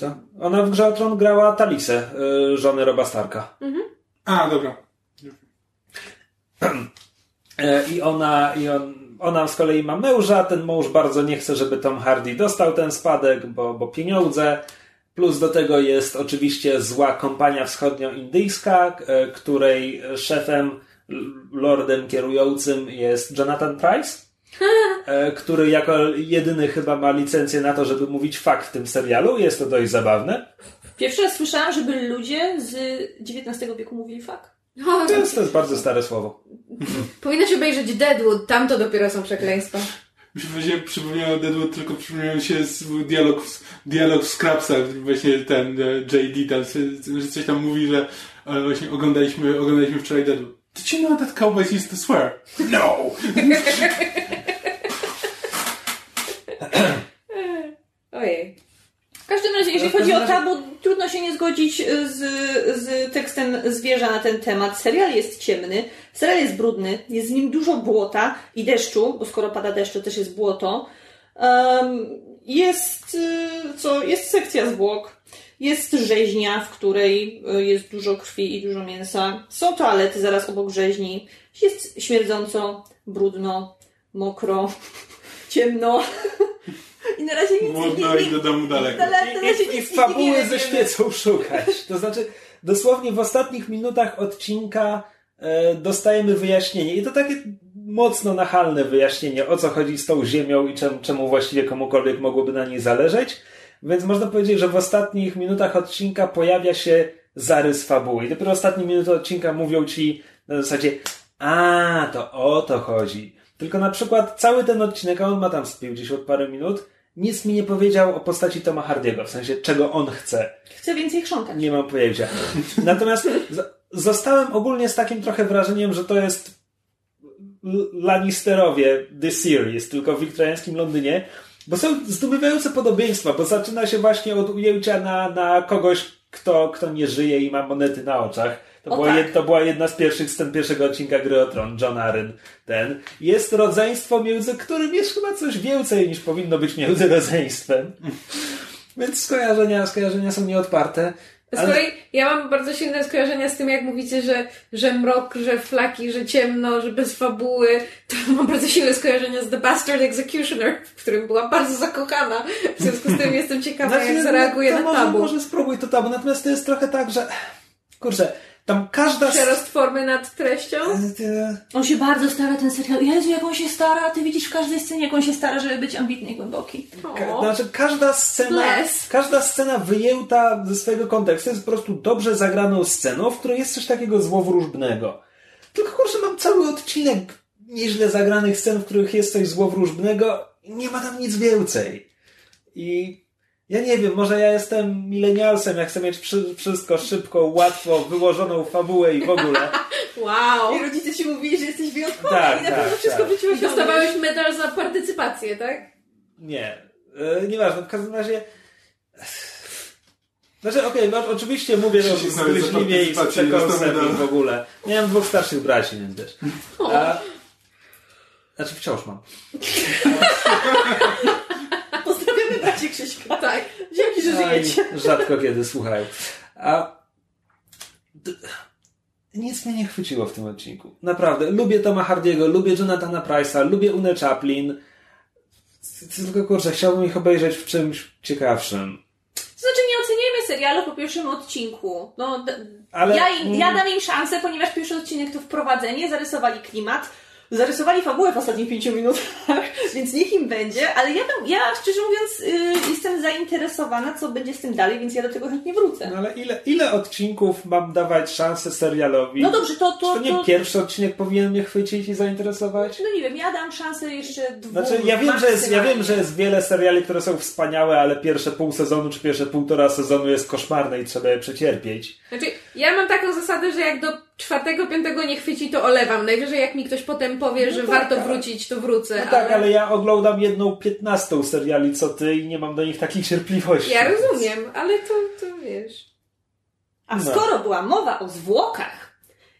Co? Ona w Grze o Tron grała Talisę, y, żonę Roba Starka.
Mhm. A, dobra.
E, I ona, i on, ona z kolei ma męża, ten mąż bardzo nie chce, żeby Tom Hardy dostał ten spadek, bo, bo pieniądze. Plus do tego jest oczywiście zła kompania wschodnioindyjska, e, której szefem, lordem kierującym jest Jonathan Price, e, który jako jedyny chyba ma licencję na to, żeby mówić fakt w tym serialu. Jest to dość zabawne.
Pierwszy raz słyszałam, żeby ludzie z XIX wieku mówili fakt.
To jest, to jest bardzo stare słowo.
Powinnaś obejrzeć Deadwood, tam to dopiero są przekleństwa.
Mi się przypomniało Deadwood, tylko przypomniał się dialog, dialog w Scrapsach, właśnie ten e, JD tam, że coś tam mówi, że e, właśnie oglądaliśmy, oglądaliśmy wczoraj Deadwood. Did you know that cowboys used to swear? No!
Ojej.
W każdym razie, jeżeli chodzi o tabu, trudno się nie zgodzić z, z tekstem zwierza na ten temat. Serial jest ciemny, serial jest brudny, jest w nim dużo błota i deszczu, bo skoro pada deszcz, to też jest błoto. Um, jest, co, jest sekcja zwłok, jest rzeźnia, w której jest dużo krwi i dużo mięsa. Są toalety zaraz obok rzeźni. Jest śmierdząco, brudno, mokro, ciemno. I na razie nic
Młodno
nie,
i do domu daleko.
Na, na razie
I, i fabuły
nie
ze świecą szukać. To znaczy, dosłownie w ostatnich minutach odcinka e, dostajemy wyjaśnienie. I to takie mocno nachalne wyjaśnienie, o co chodzi z tą ziemią i czemu, czemu właściwie komukolwiek mogłoby na niej zależeć. Więc można powiedzieć, że w ostatnich minutach odcinka pojawia się zarys fabuły. I dopiero ostatnie minuty odcinka mówią ci na zasadzie, a, to o to chodzi. Tylko na przykład cały ten odcinek, a on ma tam z 50 parę minut, nic mi nie powiedział o postaci Toma Hardiego, w sensie czego on chce.
Chcę więcej chrząkać.
Nie mam pojęcia. Natomiast zostałem ogólnie z takim trochę wrażeniem, że to jest Lannisterowie The Series, tylko w wiktoriańskim Londynie, bo są zdumiewające podobieństwa, bo zaczyna się właśnie od ujęcia na, na kogoś, kto, kto nie żyje i ma monety na oczach. To, była,
tak.
to była jedna z pierwszych scen pierwszego odcinka Gry o Tron, John Arryn. Ten. Jest rodzeństwo, między którym jest chyba coś więcej niż powinno być między rodzeństwem. Więc skojarzenia, skojarzenia są nieodparte.
Z kolei ja mam bardzo silne skojarzenia z tym, jak mówicie, że, że mrok, że flaki, że ciemno, że bez fabuły. To mam bardzo silne skojarzenia z The Bastard Executioner, w którym byłam bardzo zakochana. W związku z tym jestem ciekawa,
Znaczy,
jak zareaguje
to
na
może,
tabu.
Może spróbuj to tabu, natomiast to jest trochę tak, że kurczę, tam każda...
Przerost formy nad treścią?
E,
On się bardzo stara, ten serial. Jezu, jak on się stara, ty widzisz w każdej scenie, jak on się stara, żeby być ambitny i głęboki.
Ka- znaczy każda scena,
Bless.
każda scena wyjęta ze swojego kontekstu jest po prostu dobrze zagraną sceną, w której jest coś takiego złowróżbnego. Tylko kurczę, mam cały odcinek nieźle zagranych scen, w których jest coś złowróżbnego i nie ma tam nic więcej. I ja nie wiem, może ja jestem milenialsem, jak chcę mieć przy, wszystko szybko, łatwo, wyłożoną fabułę i w ogóle.
Wow!
I rodzice ci mówili, że jesteś wyjątkowy
Tak,
i na
tak,
pewno wszystko
tak.
w życiu
I dostawałeś medal za partycypację, tak?
Nie. E, nieważne, w każdym razie... Znaczy, okej, no, oczywiście mówię to zgryźliwie i z przekąsem i w ogóle. Miałem dwóch starszych braci, więc wiesz. A... Znaczy, wciąż mam.
Krzyśka.
Tak.
Dzięki, że
No
żyjecie.
rzadko kiedy słuchają. A... Nic mnie nie chwyciło w tym odcinku. Naprawdę. Lubię Toma Hardiego, lubię Jonathana Price'a, lubię Unę Chaplin. Tylko kurczę, chciałbym ich obejrzeć w czymś ciekawszym.
To znaczy nie oceniajmy serialu po pierwszym odcinku. No,
Ale-
ja, im, ja dam im szansę, ponieważ pierwszy odcinek to wprowadzenie, zarysowali klimat, zarysowali fabułę w ostatnich pięciu minutach, więc niech im będzie, ale ja, bym, ja szczerze mówiąc y, jestem zainteresowana, co będzie z tym dalej, więc ja do tego chętnie wrócę.
No ale ile, ile odcinków mam dawać szansę serialowi?
No dobrze, to...
Czy
to,
to nie
to
pierwszy odcinek powinien mnie chwycić i zainteresować?
no nie wiem, ja dam szansę jeszcze dwóm
Znaczy, ja wiem, że jest, ja wiem, że jest wiele seriali, które są wspaniałe, ale pierwsze pół sezonu czy pierwsze półtora sezonu jest koszmarne i trzeba je przecierpieć.
Znaczy, ja mam taką zasadę, że jak do czwartego, piątego nie chwyci, to olewam. Najwyżej jak mi ktoś potem powie, że
tak,
warto
ale-
wrócić, to wrócę.
No tak, ale ja oglądam jedną piętnastą seriali co ty i nie mam do nich takich cierpliwości.
Ja rozumiem, ale to, to wiesz...
A
No.
skoro była mowa o zwłokach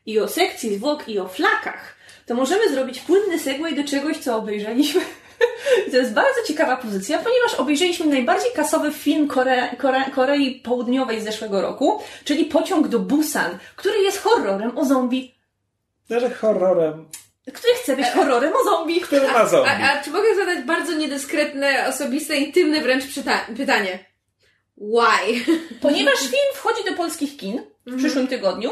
i o sekcji zwłok i o flakach, to możemy zrobić płynny segway do czegoś, co obejrzeliśmy. I to jest bardzo ciekawa pozycja, ponieważ obejrzeliśmy najbardziej kasowy film Kore, Kore, Korei Południowej z zeszłego roku, czyli Pociąg do Busan, który jest horrorem o zombie,
Że horrorem,
który chce być horrorem o zombie.
który ma zombie.
A, a czy mogę zadać bardzo niedyskretne, osobiste, intymne wręcz pytanie? Why?
Ponieważ film wchodzi do polskich kin w przyszłym tygodniu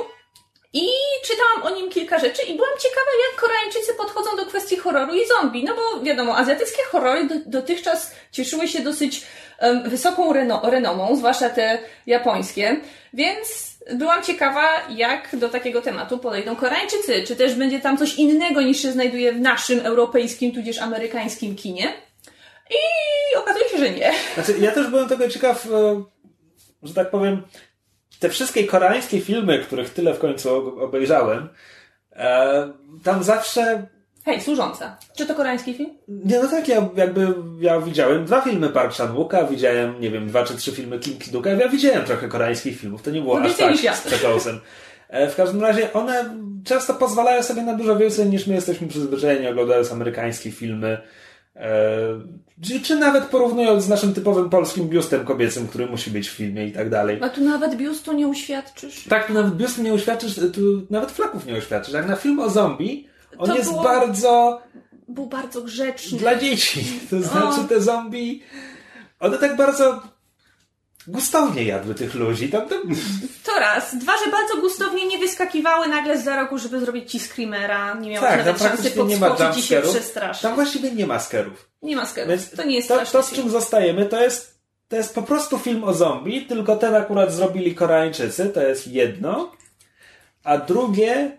i czytałam o nim kilka rzeczy i byłam ciekawa, jak Koreańczycy podchodzą do kwestii horroru i zombie. No bo wiadomo, azjatyckie horrory do, dotychczas cieszyły się dosyć em, wysoką reno, renomą, zwłaszcza te japońskie, więc byłam ciekawa, jak do takiego tematu podejdą Koreańczycy. Czy też będzie tam coś innego niż się znajduje w naszym europejskim, tudzież amerykańskim kinie. I okazuje się, że nie.
Znaczy, ja też byłem tego ciekaw, e, że tak powiem, te wszystkie koreańskie filmy, których tyle w końcu obejrzałem, e, tam zawsze
Hej, służąca. Czy to koreański film?
Nie, no tak, ja jakby ja widziałem dwa filmy Park Chan-wooka, widziałem, nie wiem, dwa czy trzy filmy Kim Ki-duka, ja widziałem trochę koreańskich filmów, to nie było
No
aż tak z. E, W każdym razie one często pozwalają sobie na dużo więcej niż my jesteśmy przyzwyczajeni oglądając amerykańskie filmy. E, czy, czy nawet porównując z naszym typowym polskim biustem kobiecym, który musi być w filmie i tak dalej.
A tu nawet biustu nie uświadczysz.
Tak, tu nawet biustu nie uświadczysz, tu nawet flaków nie uświadczysz. Jak na film o zombie, on jest
było-
bardzo
Był bardzo grzeczny.
dla dzieci. To znaczy te zombie, one tak bardzo gustownie jadły tych ludzi. Tam, tam,
To raz. Dwa, że bardzo gustownie nie wyskakiwały nagle za roku, żeby zrobić ci screamera. Nie miałaś
tak,
nawet szansy
nie ma
podskoczyć i się przestraszyć.
Tam właściwie nie ma skerów.
Nie ma skerów.
Więc
To nie jest
to, to, z
film.
czym zostajemy, to jest, to jest po prostu film o zombie, tylko ten akurat zrobili Koreańczycy, to jest jedno. A drugie,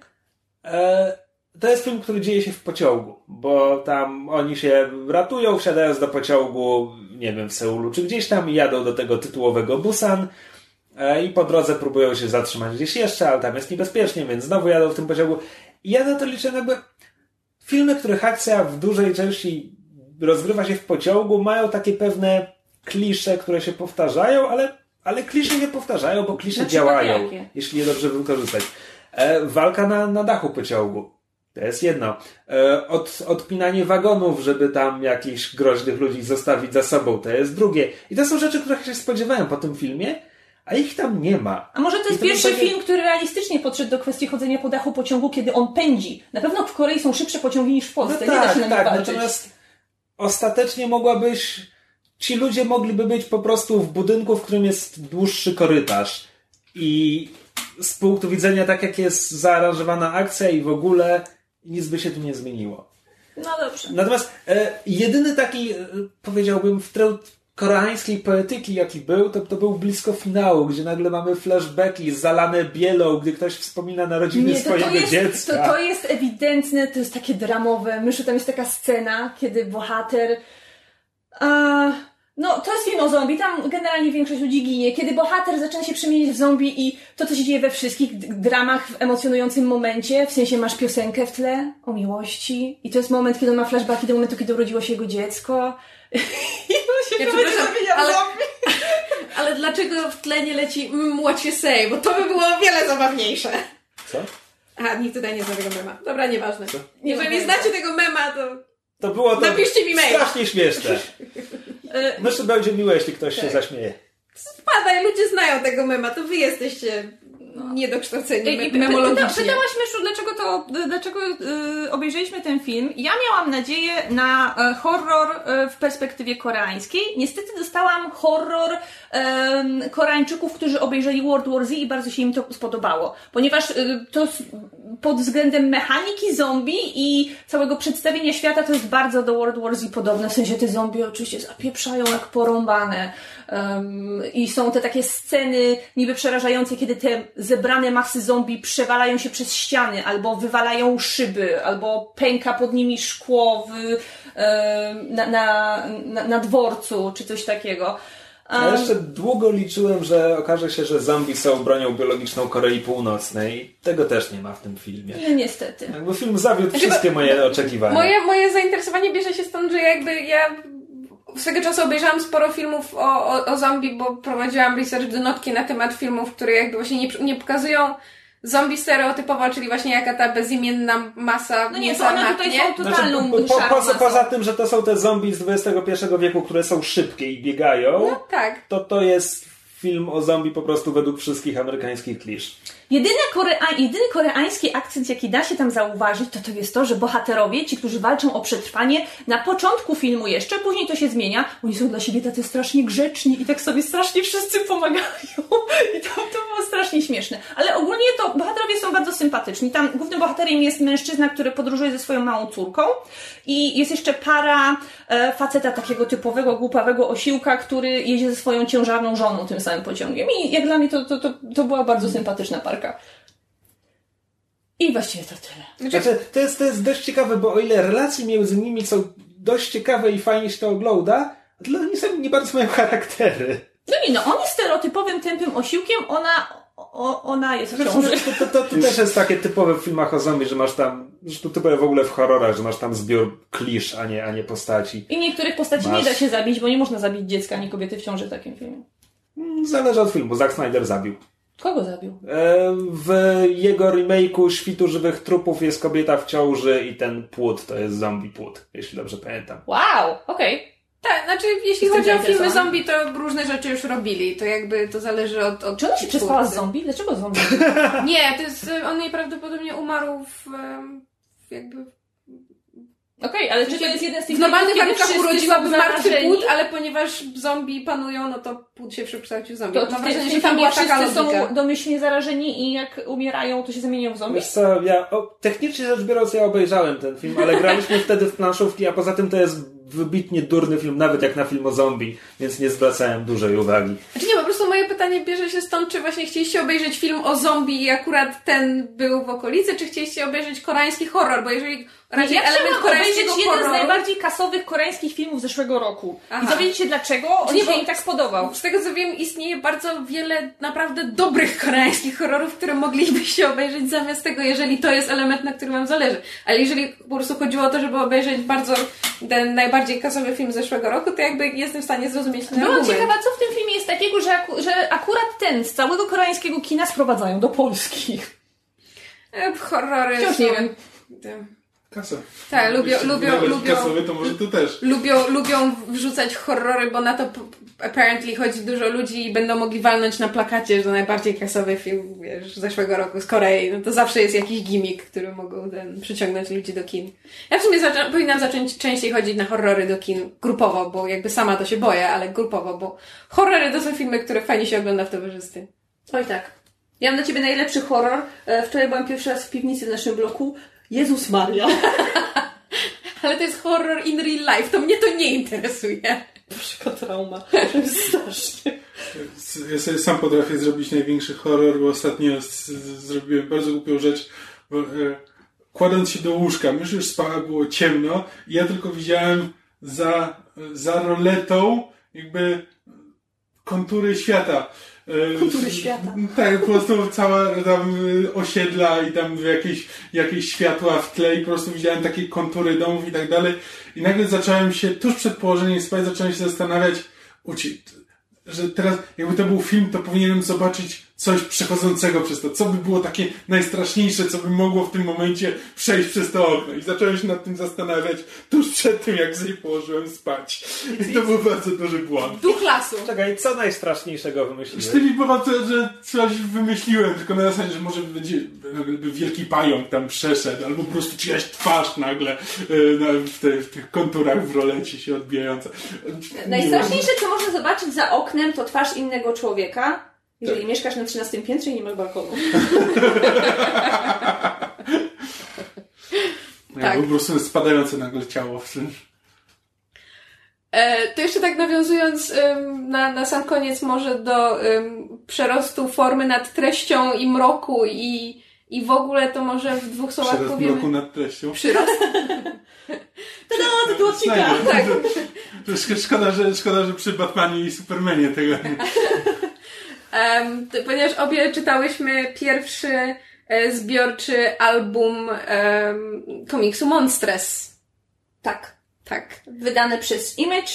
e, to jest film, który dzieje się w pociągu, bo tam oni się ratują, wsiadając do pociągu, nie wiem, w Seulu, czy gdzieś tam i jadą do tego tytułowego Busan. E, I po drodze próbują się zatrzymać gdzieś jeszcze, ale tam jest niebezpiecznie, więc znowu jadą w tym pociągu. I ja na to liczę, jakby filmy, których akcja w dużej części rozgrywa się w pociągu, mają takie pewne klisze, które się powtarzają, ale, ale klisze się powtarzają, bo klisze
Na przykład
działają,
jakie?
jeśli je dobrze wykorzystać. E, walka na, na dachu pociągu. To jest jedno. E, od, odpinanie wagonów, żeby tam jakichś groźnych ludzi zostawić za sobą. To jest drugie. I to są rzeczy, których się spodziewałem po tym filmie, a ich tam nie ma.
A może to jest
to
pierwszy
będzie-
film, który realistycznie podszedł do kwestii chodzenia po dachu pociągu, kiedy on pędzi. Na pewno w Korei są szybsze pociągi niż w
No
Polsce. nie da
tak,
się na nie
tak.
walczyć.
Natomiast ostatecznie mogłabyś. Ci ludzie mogliby być po prostu w budynku, w którym jest dłuższy korytarz. I z punktu widzenia tak, jak jest zaaranżowana akcja i w ogóle nic by się tu nie zmieniło.
No dobrze.
Natomiast e, jedyny taki, e, powiedziałbym, wtręt koreańskiej poetyki, jaki był, to, to był blisko finału, gdzie nagle mamy flashbacki zalane bielą, gdy ktoś wspomina narodziny
Nie, to,
swojego
to, jest,
dziecka.
to, to jest ewidentne, to jest takie dramowe. Myślę, tam jest taka scena, kiedy bohater. A, no, to jest film o zombie, tam generalnie większość ludzi ginie. Kiedy bohater zaczyna się przemieniać w zombie i to, co się dzieje we wszystkich dramach w emocjonującym momencie, w sensie masz piosenkę w tle o miłości i to jest moment, kiedy on ma flashbacki do momentu, kiedy urodziło się jego dziecko. I on się
Ja
zabija
ale-
zombie.
Ale dlaczego w tle nie leci mm, what you say? Bo to by było o wiele zabawniejsze.
Co?
Aha, nikt tutaj nie zna tego mema. Dobra, nieważne.
Nie
Jeżeli
wiem.
znacie tego mema, to
To było to
Napiszcie mi maila.
strasznie śmieszne.
E,
Myślę, będzie miłe, jeśli ktoś się
Tak.
zaśmieje.
spadaj, ludzie znają tego mema, to wy jesteście niedokształceni
I,
me-
i pyta, pytałaś Myszu, dlaczego to, dlaczego y, obejrzeliśmy ten film. Ja miałam nadzieję na e, horror e, w perspektywie koreańskiej. Niestety dostałam horror Koreańczyków, którzy obejrzeli World War Z i bardzo się im to spodobało. Ponieważ y, to s- pod względem mechaniki zombie i całego przedstawienia świata to jest bardzo do World War Z podobne. W sensie te zombie oczywiście zapieprzają jak porąbane. Em, I są te takie sceny niby przerażające, kiedy te zebrane masy zombie przewalają się przez ściany, albo wywalają szyby, albo pęka pod nimi szkło w, na, na, na, na dworcu, czy coś takiego.
Ja jeszcze długo liczyłem, że okaże się, że zombie są bronią biologiczną Korei Północnej. Tego też nie ma w tym filmie.
No niestety.
Jakby film zawiódł
Znaczy,
wszystkie moje oczekiwania.
Moje, moje zainteresowanie bierze się stąd, że jakby ja swego czasu obejrzałam sporo filmów o, o, o zombie, bo prowadziłam research do notki na temat filmów, które jakby właśnie nie, nie pokazują zombie stereotypowo, czyli właśnie jaka ta bezimienna masa
No nie, to one tutaj są totalną
Znaczy, po, po, poza, poza tym, że to są te zombie z XXI wieku, które są szybkie i biegają,
No tak.
to to jest film o zombie po prostu według wszystkich amerykańskich klisz.
Jedyny, korea, jedyny koreański akcent, jaki da się tam zauważyć, to to jest to, że bohaterowie, ci, którzy walczą o przetrwanie, na początku filmu jeszcze, później to się zmienia, oni są dla siebie tacy strasznie grzeczni i tak sobie strasznie wszyscy pomagają. I to, to było strasznie śmieszne. Ale ogólnie to bohaterowie są bardzo sympatyczni. Tam głównym bohaterem jest mężczyzna, który podróżuje ze swoją małą córką i jest jeszcze para e, faceta takiego typowego, głupawego osiłka, który jedzie ze swoją ciężarną żoną tym samym pociągiem. I jak dla mnie to, to, to, to była bardzo sympatyczna parka. I właściwie to tyle.
Znaczy, to jest, to jest dość ciekawe, bo o ile relacje między nimi są dość ciekawe i fajnie się to ogląda, o tyle oni sami nie bardzo mają charaktery.
No nie no, on jest stereotypowym, tępym osiłkiem, ona, o, ona jest w ciąży.
to, to, to, to też jest takie typowe w filmach o zombie, że masz tam, zresztą typowe w ogóle w horrorach, że masz tam zbiór klisz, a nie, a nie postaci.
I niektórych postaci
Masz.
nie da się zabić, bo nie można zabić dziecka ani kobiety w ciąży w takim filmie.
Mm, Zależy od filmu. Zack Snyder zabił.
Kogo zabił?
E, W jego remake'u Świtu Żywych Trupów jest kobieta w ciąży i ten płód to jest zombie płód, jeśli dobrze pamiętam.
Wow, okej.
Tak, znaczy jeśli
Jestem
chodzi o filmy zombie, to różne rzeczy już robili. To jakby to zależy od... od
Czy ona się przespała z zombie? Dlaczego zombie?
Nie, to jest, on najprawdopodobnie umarł w jakby
Okej, ale czy to jest jeden z tych
w normalnych warunkach urodziłaby martwy płód, ale ponieważ zombie panują, no to płód się przekształcił w zombie.
To
Mam
w tym,
wrażenie, że tam była taka
wszyscy
logika.
są domyślnie zarażeni i jak umierają, to się zamienią w zombie?
Wiesz co, ja o, technicznie rzecz biorąc ja obejrzałem ten film, ale graliśmy wtedy w planszówki, a poza tym to jest wybitnie durny film, nawet jak na film o zombie, więc nie zwracałem dużej uwagi.
Znaczy nie, po prostu moje pytanie bierze się stąd, czy właśnie chcieliście obejrzeć film o zombie i akurat ten był w okolicy, czy chcieliście obejrzeć koreański horror, bo jeżeli raczej
Ja
element koreańskiego
obejrzeć jeden z
horroru...
najbardziej kasowych koreańskich filmów zeszłego roku.
Aha.
I dowiedzieć się dlaczego on
Nie,
się
bo-
im tak spodobał.
Z tego co wiem, istnieje bardzo wiele naprawdę dobrych koreańskich horrorów, które moglibyście obejrzeć zamiast tego, jeżeli to jest element, na którym wam zależy. Ale jeżeli po prostu chodziło o to, żeby obejrzeć bardzo ten najbardziej kasowy film zeszłego roku, to jakby jestem w stanie zrozumieć ten argument.
ciekawa, co w tym filmie jest takiego, że, aku- że akurat ten z całego koreańskiego kina sprowadzają do Polski.
E, Horrory
Wciąż nie wiem.
Kasa.
Tak, lubią,
Jeśli
lubią, lubią,
kasowy, to może to też.
lubią, lubią wrzucać horrory, bo na to apparently chodzi dużo ludzi i będą mogli walnąć na plakacie, że najbardziej kasowy film, wiesz, z zeszłego roku z Korei. No to zawsze jest jakiś gimmick, który mogą ten, przyciągnąć ludzi do kin. Ja w sumie zaczę- powinnam zacząć częściej chodzić na horrory do kin grupowo, bo jakby sama to się boję, ale grupowo, bo horrory to są filmy, które fajnie się ogląda w towarzystwie.
Oj tak. Ja mam dla ciebie najlepszy horror. E, Wczoraj byłam pierwszy raz w piwnicy w naszym bloku. Jezus Maria.
Ale to jest horror in real life, to mnie to nie interesuje.
Boże, trauma. Strasznie.
Ja sobie sam potrafię zrobić największy horror, bo ostatnio z, z, zrobiłem bardzo głupią rzecz. Bo, e, kładąc się do łóżka, mysz już spała, było ciemno i ja tylko widziałem za, za roletą jakby kontury świata. E,
Kontury świata.
Tak, po prostu cała tam osiedla i tam jakieś, jakieś światła w tle i po prostu widziałem takie kontury domów i tak dalej. I nagle zacząłem się, tuż przed położeniem spać, zacząłem się zastanawiać, uci, że teraz, jakby to był film, to powinienem zobaczyć coś przechodzącego przez to. Co by było takie najstraszniejsze, co by mogło w tym momencie przejść przez to okno. I zacząłem się nad tym zastanawiać tuż przed tym, jak sobie położyłem spać. I to był bardzo duży błąd.
Duch lasu.
Czekaj, co najstraszniejszego wymyśliłeś?
Cztery było to, że coś wymyśliłem, tylko na zasadzie, że może będzie by wielki pająk tam przeszedł, albo po prostu czyjaś twarz nagle e, na, w, te, w tych konturach w rolecie się odbijająca.
Najstraszniejsze, co można zobaczyć za oknem, to twarz innego człowieka. Jeżeli mieszkasz na 13 piętrze i nie masz balkonu.
Nie,
Tak.
Po prostu spadające nagle ciało w tym.
E, to jeszcze tak nawiązując ym, na, na sam koniec może do ym, przerostu formy nad treścią i mroku i, i w ogóle to może w dwóch słowach
Przerost
powiemy.
mroku nad treścią.
Przyrost.
Tada, tytuł odcinka!
Tak.
To szk- Szkoda, że, szkoda, że przy Batmanie i Supermanie tego nie.
To, ponieważ obie czytałyśmy pierwszy e, zbiorczy album em, komiksu Monstres.
Tak.
Tak.
Wydany przez Image.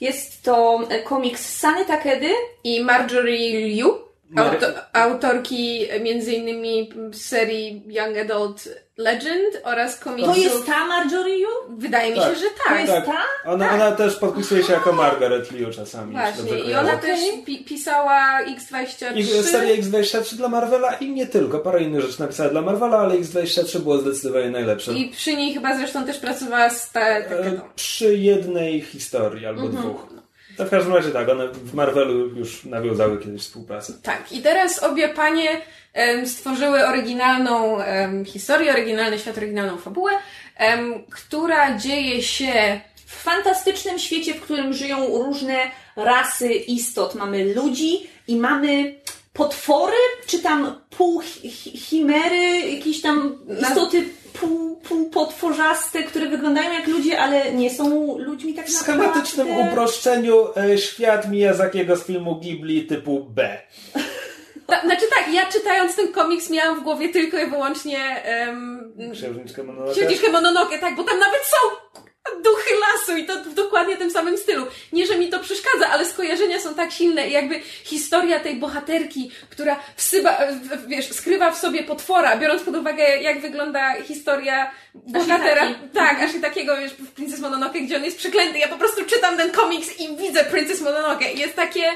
Jest to e, komiks Sany Takedy.
I Marjorie Liu, auto, autorki między innymi serii Young Adult Legend oraz komiksu...
To jest ta Marjorie Yu?
Wydaje mi
Tak.
się, że
To
tak.
jest
tak.
ta?
Ona, ona też podpisuje się jako Margaret Liu czasami.
Właśnie. I ona też pi- pisała X23.
I serię X23 dla Marvela i nie tylko. Parę innych rzeczy napisała dla Marvela, ale X23 było zdecydowanie najlepsze.
I przy niej chyba zresztą też pracowała z ta,
E,
taką...
przy jednej historii albo
Mhm.
dwóch. To w każdym razie tak, one w Marvelu już nawiązały kiedyś współpracę.
Tak. I teraz obie panie stworzyły oryginalną historię, oryginalny świat, oryginalną fabułę, która dzieje się
W fantastycznym świecie, w którym żyją różne rasy istot. Mamy ludzi i mamy potwory, czy tam półchimery, jakieś tam istoty pół, półpotworzaste, które wyglądają jak ludzie, ale nie są ludźmi tak
W
naprawdę.
schematycznym uproszczeniu e, świat Miyazakiego z filmu Ghibli typu B.
Ta, znaczy tak, ja czytając ten komiks miałam w głowie tylko i wyłącznie um,
Księżniczka Mononoke.
Księżniczkę Mononoke, tak, bo tam nawet są duchy lasu i to w dokładnie tym samym stylu. Nie, że mi to przeszkadza, ale skojarzenia są tak silne i jakby historia tej bohaterki, która wsyba, wiesz, skrywa w sobie potwora, biorąc pod uwagę jak wygląda historia bohatera,
Ashitaki.
tak, aż i takiego, wiesz, w Princess Mononoke, gdzie on jest przeklęty. Ja po prostu czytam ten komiks i widzę Princess Mononoke i jest takie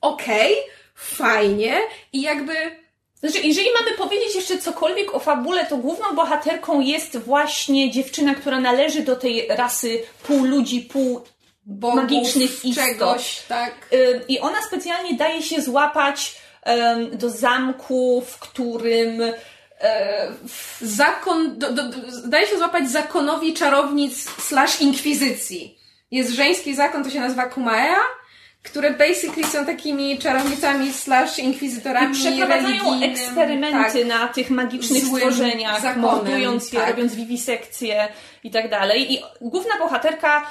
okej, fajnie i jakby
Znaczy, jeżeli mamy powiedzieć jeszcze cokolwiek o fabule, to główną bohaterką jest właśnie dziewczyna, która należy do tej rasy pół ludzi, pół
bogów,
Magicznych istot.
czegoś, tak.
Ym, I ona specjalnie daje się złapać do zamku, w którym e,
zakon, do, do, daje się złapać zakonowi czarownic slash inkwizycji. Jest żeński zakon, to się nazywa Kumaea, które basically są takimi czarownicami slash inkwizytorami
przeprowadzają eksperymenty
tak.
na tych magicznych stworzeniach,
zakonem,
mordując je,
tak.
robiąc wiwisekcje i tak dalej. I główna bohaterka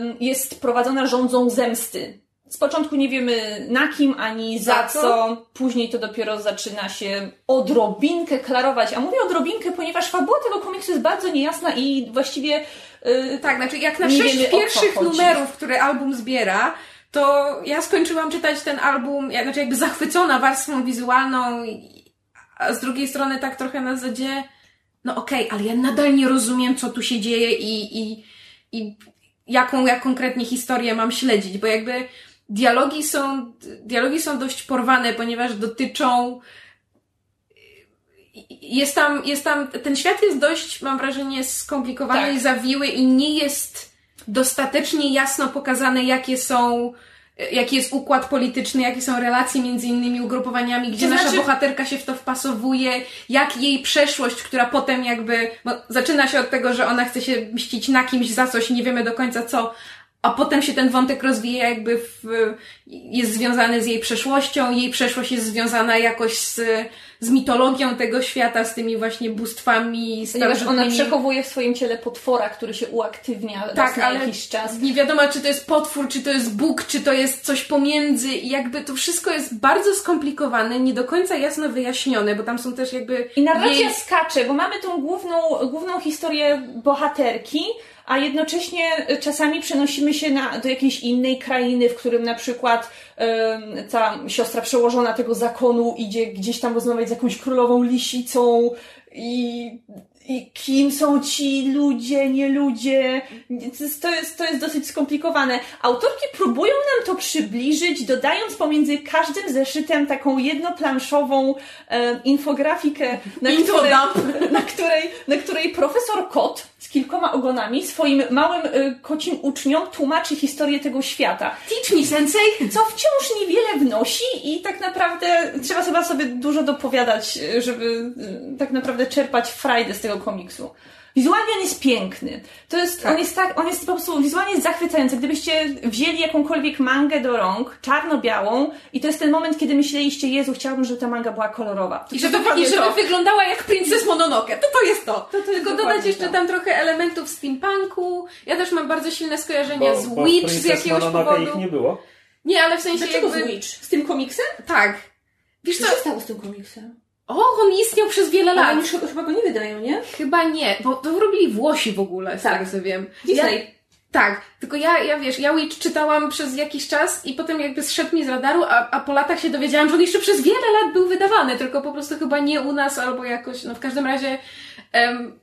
ym, jest prowadzona rządzą zemsty. Z początku nie wiemy na kim ani za,
Za
co.
co.
Później to dopiero zaczyna się odrobinkę klarować. A mówię odrobinkę, ponieważ fabuła tego komiksu jest bardzo niejasna i właściwie yy,
Tak, znaczy jak na sześć pierwszych numerów, które album zbiera, to ja skończyłam czytać ten album, znaczy jakby zachwycona warstwą wizualną, a z drugiej strony tak trochę na zasadzie, no okej, ale ja nadal nie rozumiem, co tu się dzieje i, i, i jaką ja konkretnie historię mam śledzić, bo jakby dialogi są, dialogi są dość porwane, ponieważ dotyczą jest tam, jest tam, ten świat jest dość, mam wrażenie, skomplikowany
Tak.
i zawiły i nie jest dostatecznie jasno pokazane, jakie są jaki jest układ polityczny, jakie są relacje między innymi ugrupowaniami, gdzie
To
nasza
znaczy-
bohaterka się w to wpasowuje, jak jej przeszłość, która potem jakby, bo zaczyna się od tego, że ona chce się mścić na kimś za coś, nie wiemy do końca co, a potem się ten wątek rozwija jakby w, jest związany z jej przeszłością, jej przeszłość jest związana jakoś z, z mitologią tego świata, z tymi właśnie bóstwami
Ponieważ ona przechowuje w swoim ciele potwora, który się uaktywnia
Tak,
na
ale
jakiś czas.
nie wiadomo, czy to jest potwór, czy to jest Bóg, czy to jest coś pomiędzy. I jakby to wszystko jest bardzo skomplikowane, nie do końca jasno wyjaśnione, bo tam są też jakby...
I narracja
jej-
skacze, bo mamy tą główną, główną historię bohaterki, a jednocześnie czasami przenosimy się na, do jakiejś innej krainy, w którym na przykład ta siostra przełożona tego zakonu idzie gdzieś tam rozmawiać z jakąś królową lisicą i, i kim są ci ludzie, nie ludzie. To jest, to, jest, dosyć skomplikowane. Autorki próbują nam to przybliżyć, dodając pomiędzy każdym zeszytem taką jednoplanszową e, infografikę, na której, na, której, na której profesor Kot z kilkoma ogonami swoim małym e, kocim uczniom tłumaczy historię tego świata.
Teach me, sensei!
Co wciąż niewiele wnosi i tak naprawdę trzeba sobie, sobie dużo dopowiadać, e, żeby e, tak naprawdę czerpać frajdę z tego komiksu. Wizualnie on jest piękny. To jest, on jest tak, on jest po prostu wizualnie jest zachwycający. Gdybyście wzięli jakąkolwiek mangę do rąk, czarno-białą, i to jest ten moment, kiedy myśleliście, Jezu, chciałbym, żeby ta manga była kolorowa. To
I żeby, I żeby
to.
wyglądała jak Princess Mononoke. To to jest to.
To to jest
Tylko dodać jeszcze
to.
tam trochę elementów steampunku. Ja też mam bardzo silne skojarzenia
Bo,
z
bo
Witch z jakiegoś
Mononoke
powodu.
ich nie było.
Nie, ale w sensie
Dlaczego
jakby...
Witch? Z tym komiksem?
Tak. Wiesz
Co
co?
się stało z tym komiksem?
O, on istniał przez wiele
Ale
lat.
oni już chyba, chyba go nie wydają, nie?
Chyba nie, bo to robili Włosi w ogóle, z
Tak.
tego co wiem.
Disney.
Ja, tak, tylko ja, ja wiesz, ja Witch czytałam przez jakiś czas i potem jakby zszedł mi z radaru, a, a po latach się dowiedziałam, że on jeszcze przez wiele lat był wydawany, tylko po prostu chyba nie u nas albo jakoś, no w każdym razie em,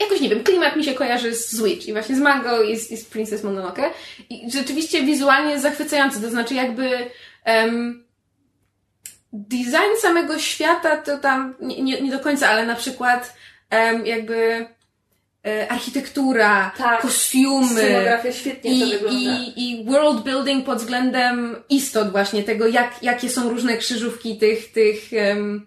jakoś nie wiem, klimat mi się kojarzy z Witch i właśnie z Mango i z, i z Princess Mononoke i rzeczywiście wizualnie jest zachwycający, to znaczy jakby em, design samego świata to tam nie, nie, nie do końca, ale na przykład em, jakby e, architektura,
Tak.
kostiumy
świetnie
i,
to wygląda.
i, i world building pod względem istot właśnie tego, jak, jakie są różne krzyżówki tych, tych, em,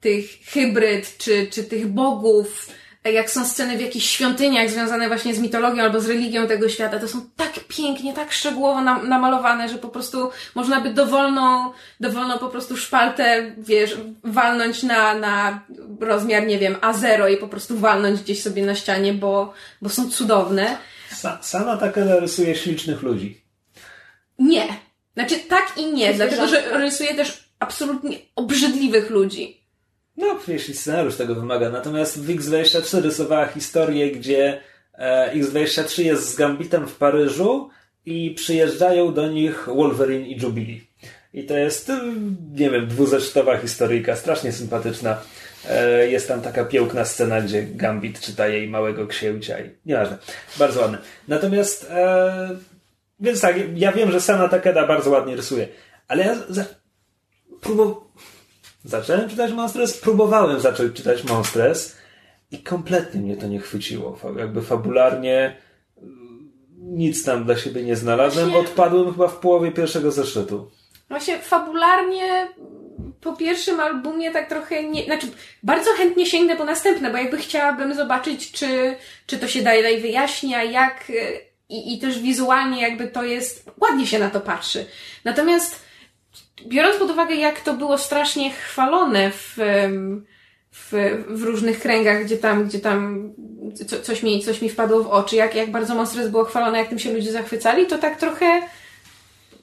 tych hybryd, czy, czy tych bogów, jak są sceny w jakichś świątyniach związane właśnie z mitologią albo z religią tego świata, to są tak pięknie, tak szczegółowo nam, namalowane, że po prostu można by dowolną, dowolną po prostu szpaltę, wiesz, walnąć na, na rozmiar, nie wiem, A0 i po prostu walnąć gdzieś sobie na ścianie, bo, bo są cudowne.
Sa, sama Takeda rysuje ślicznych ludzi.
Nie. Znaczy tak i nie, dlatego że rysuje też absolutnie obrzydliwych ludzi.
No, jeśli scenariusz tego wymaga. Natomiast w X24 rysowała historię, gdzie e, X23 jest z Gambitem w Paryżu i przyjeżdżają do nich Wolverine i Jubilee. I to jest, y, nie wiem, dwuzeszytowa historyjka, strasznie sympatyczna. E, Jest tam taka piękna scena, gdzie Gambit czyta jej małego księcia i nieważne. Bardzo ładne. Natomiast, e, więc tak, ja wiem, że Sana Takeda bardzo ładnie rysuje, ale ja za. Zacząłem czytać Monstres, próbowałem zacząć czytać Monstres i kompletnie mnie to nie chwyciło. Jakby fabularnie mm, nic tam dla siebie nie znalazłem.
Właśnie-
Odpadłem chyba w połowie pierwszego zeszytu.
Właśnie fabularnie po pierwszym albumie tak trochę nie, znaczy bardzo chętnie sięgnę po następne, bo jakby chciałabym zobaczyć, czy, czy to się dalej wyjaśnia, jak y, i, i też wizualnie jakby to jest, ładnie się na to patrzy. Natomiast biorąc pod uwagę, jak to było strasznie chwalone w, w, w różnych kręgach, gdzie tam, gdzie tam co, coś, mi, coś mi wpadło w oczy, jak, jak bardzo Monsters było chwalone, jak tym się ludzie zachwycali, to tak trochę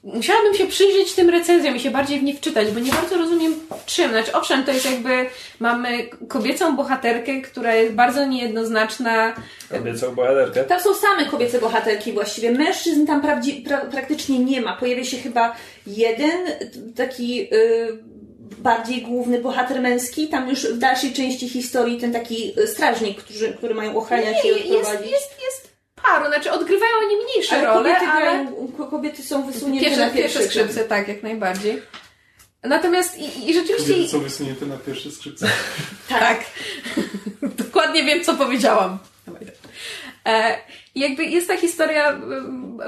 musiałabym się przyjrzeć tym recenzjom i się bardziej w nie wczytać, bo nie bardzo rozumiem czym. Znaczy, owszem, to jest jakby, mamy kobiecą bohaterkę, która jest bardzo niejednoznaczna.
Kobiecą bohaterkę.
Tam są same kobiece bohaterki właściwie. Mężczyzn tam prawdzi- pra, praktycznie nie ma. Pojawia się chyba jeden taki y, bardziej główny bohater męski. Tam już w dalszej części historii ten taki y, strażnik, którzy, który mają ochraniać i
jest,
odprowadzić.
jest, jest paru, znaczy odgrywają oni mniejsze
ale
role,
kobiety,
ale
grają, ko- kobiety są wysunięte
pierwsze,
na
pierwsze skrzypce, tak, jak najbardziej. Natomiast i, i rzeczywiście...
Kobiety są wysunięte na pierwsze skrzypce.
Tak. Dokładnie wiem, co powiedziałam. E, jakby jest ta historia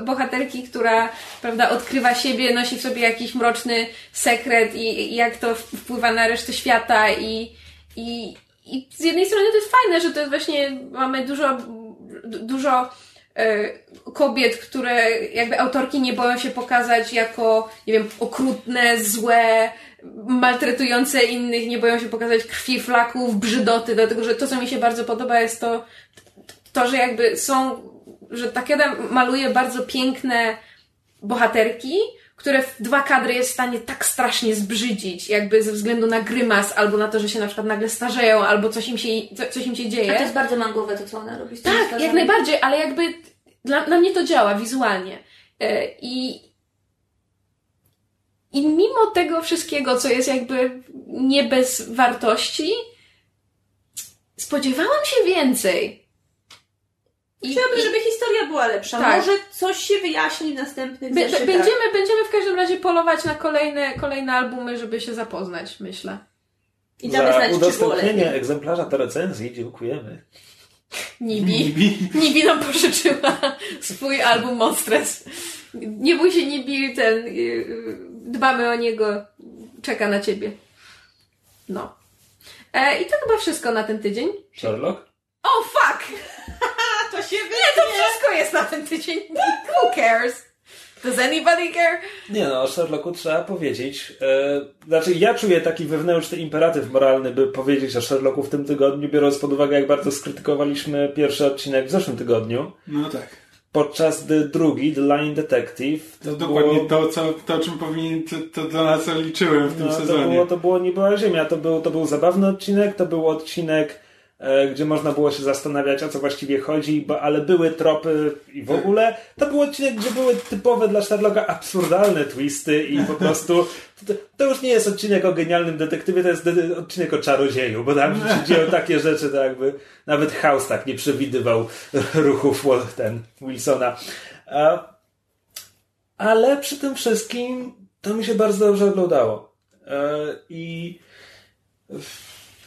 bohaterki, która, prawda, odkrywa siebie, nosi w sobie jakiś mroczny sekret i, i jak to wpływa na resztę świata i, i, i z jednej strony to jest fajne, że to jest właśnie, mamy dużo, dużo kobiet, które jakby autorki nie boją się pokazać jako, nie wiem, okrutne, złe, maltretujące innych, nie boją się pokazać krwi, flaków, brzydoty, dlatego że to, co mi się bardzo podoba jest to, to, że jakby są, że Takeda maluje bardzo piękne bohaterki, które w dwa kadry jest w stanie tak strasznie zbrzydzić, jakby ze względu na grymas, albo na to, że się na przykład nagle starzeją, albo coś im się, coś im się dzieje.
A to jest bardzo mangowe to, co ona robi. Z
tak, jak najbardziej, ale jakby dla, na mnie to działa wizualnie. E, I, I mimo tego wszystkiego, co jest jakby nie bez wartości, spodziewałam się więcej.
I, Chciałabym, żeby historia była lepsza. Tak. Może coś się wyjaśni w następnych
Be, będziemy, będziemy w każdym razie polować na kolejne, kolejne albumy, żeby się zapoznać, myślę.
I damy Za znać, udostępnienie egzemplarza do recenzji dziękujemy.
Nibi. Nibi. Nibi nam pożyczyła swój album Monstres. Nie bój się, Nibi, ten, y, dbamy o niego, czeka na ciebie. No. E, I to chyba wszystko na ten tydzień.
Sherlock?
O, oh, fuck! Się wytnie. Nie, to wszystko jest na ten tydzień. Who cares? Does anybody care?
Nie no, o Sherlocku trzeba powiedzieć. E, znaczy, ja czuję taki wewnętrzny imperatyw moralny, by powiedzieć o Sherlocku w tym tygodniu, biorąc pod uwagę, jak bardzo skrytykowaliśmy pierwszy odcinek w zeszłym tygodniu.
No tak.
Podczas gdy drugi, The Line Detective.
To, to dokładnie było... to, co, to, o czym powinien, to, to dla nas liczyłem w tym no, sezonie.
To było, to było nie była ziemia, to był, to był zabawny odcinek, to był odcinek gdzie można było się zastanawiać, o co właściwie chodzi, bo, ale były tropy i w ogóle. To był odcinek, gdzie były typowe dla Sherlocka absurdalne twisty i po prostu to, już nie jest odcinek o genialnym detektywie, to jest odcinek o czarodzieju, bo tam się dzieją takie rzeczy, tak jakby nawet House tak nie przewidywał ruchów ten Wilsona. Ale przy tym wszystkim to mi się bardzo dobrze oglądało. E, I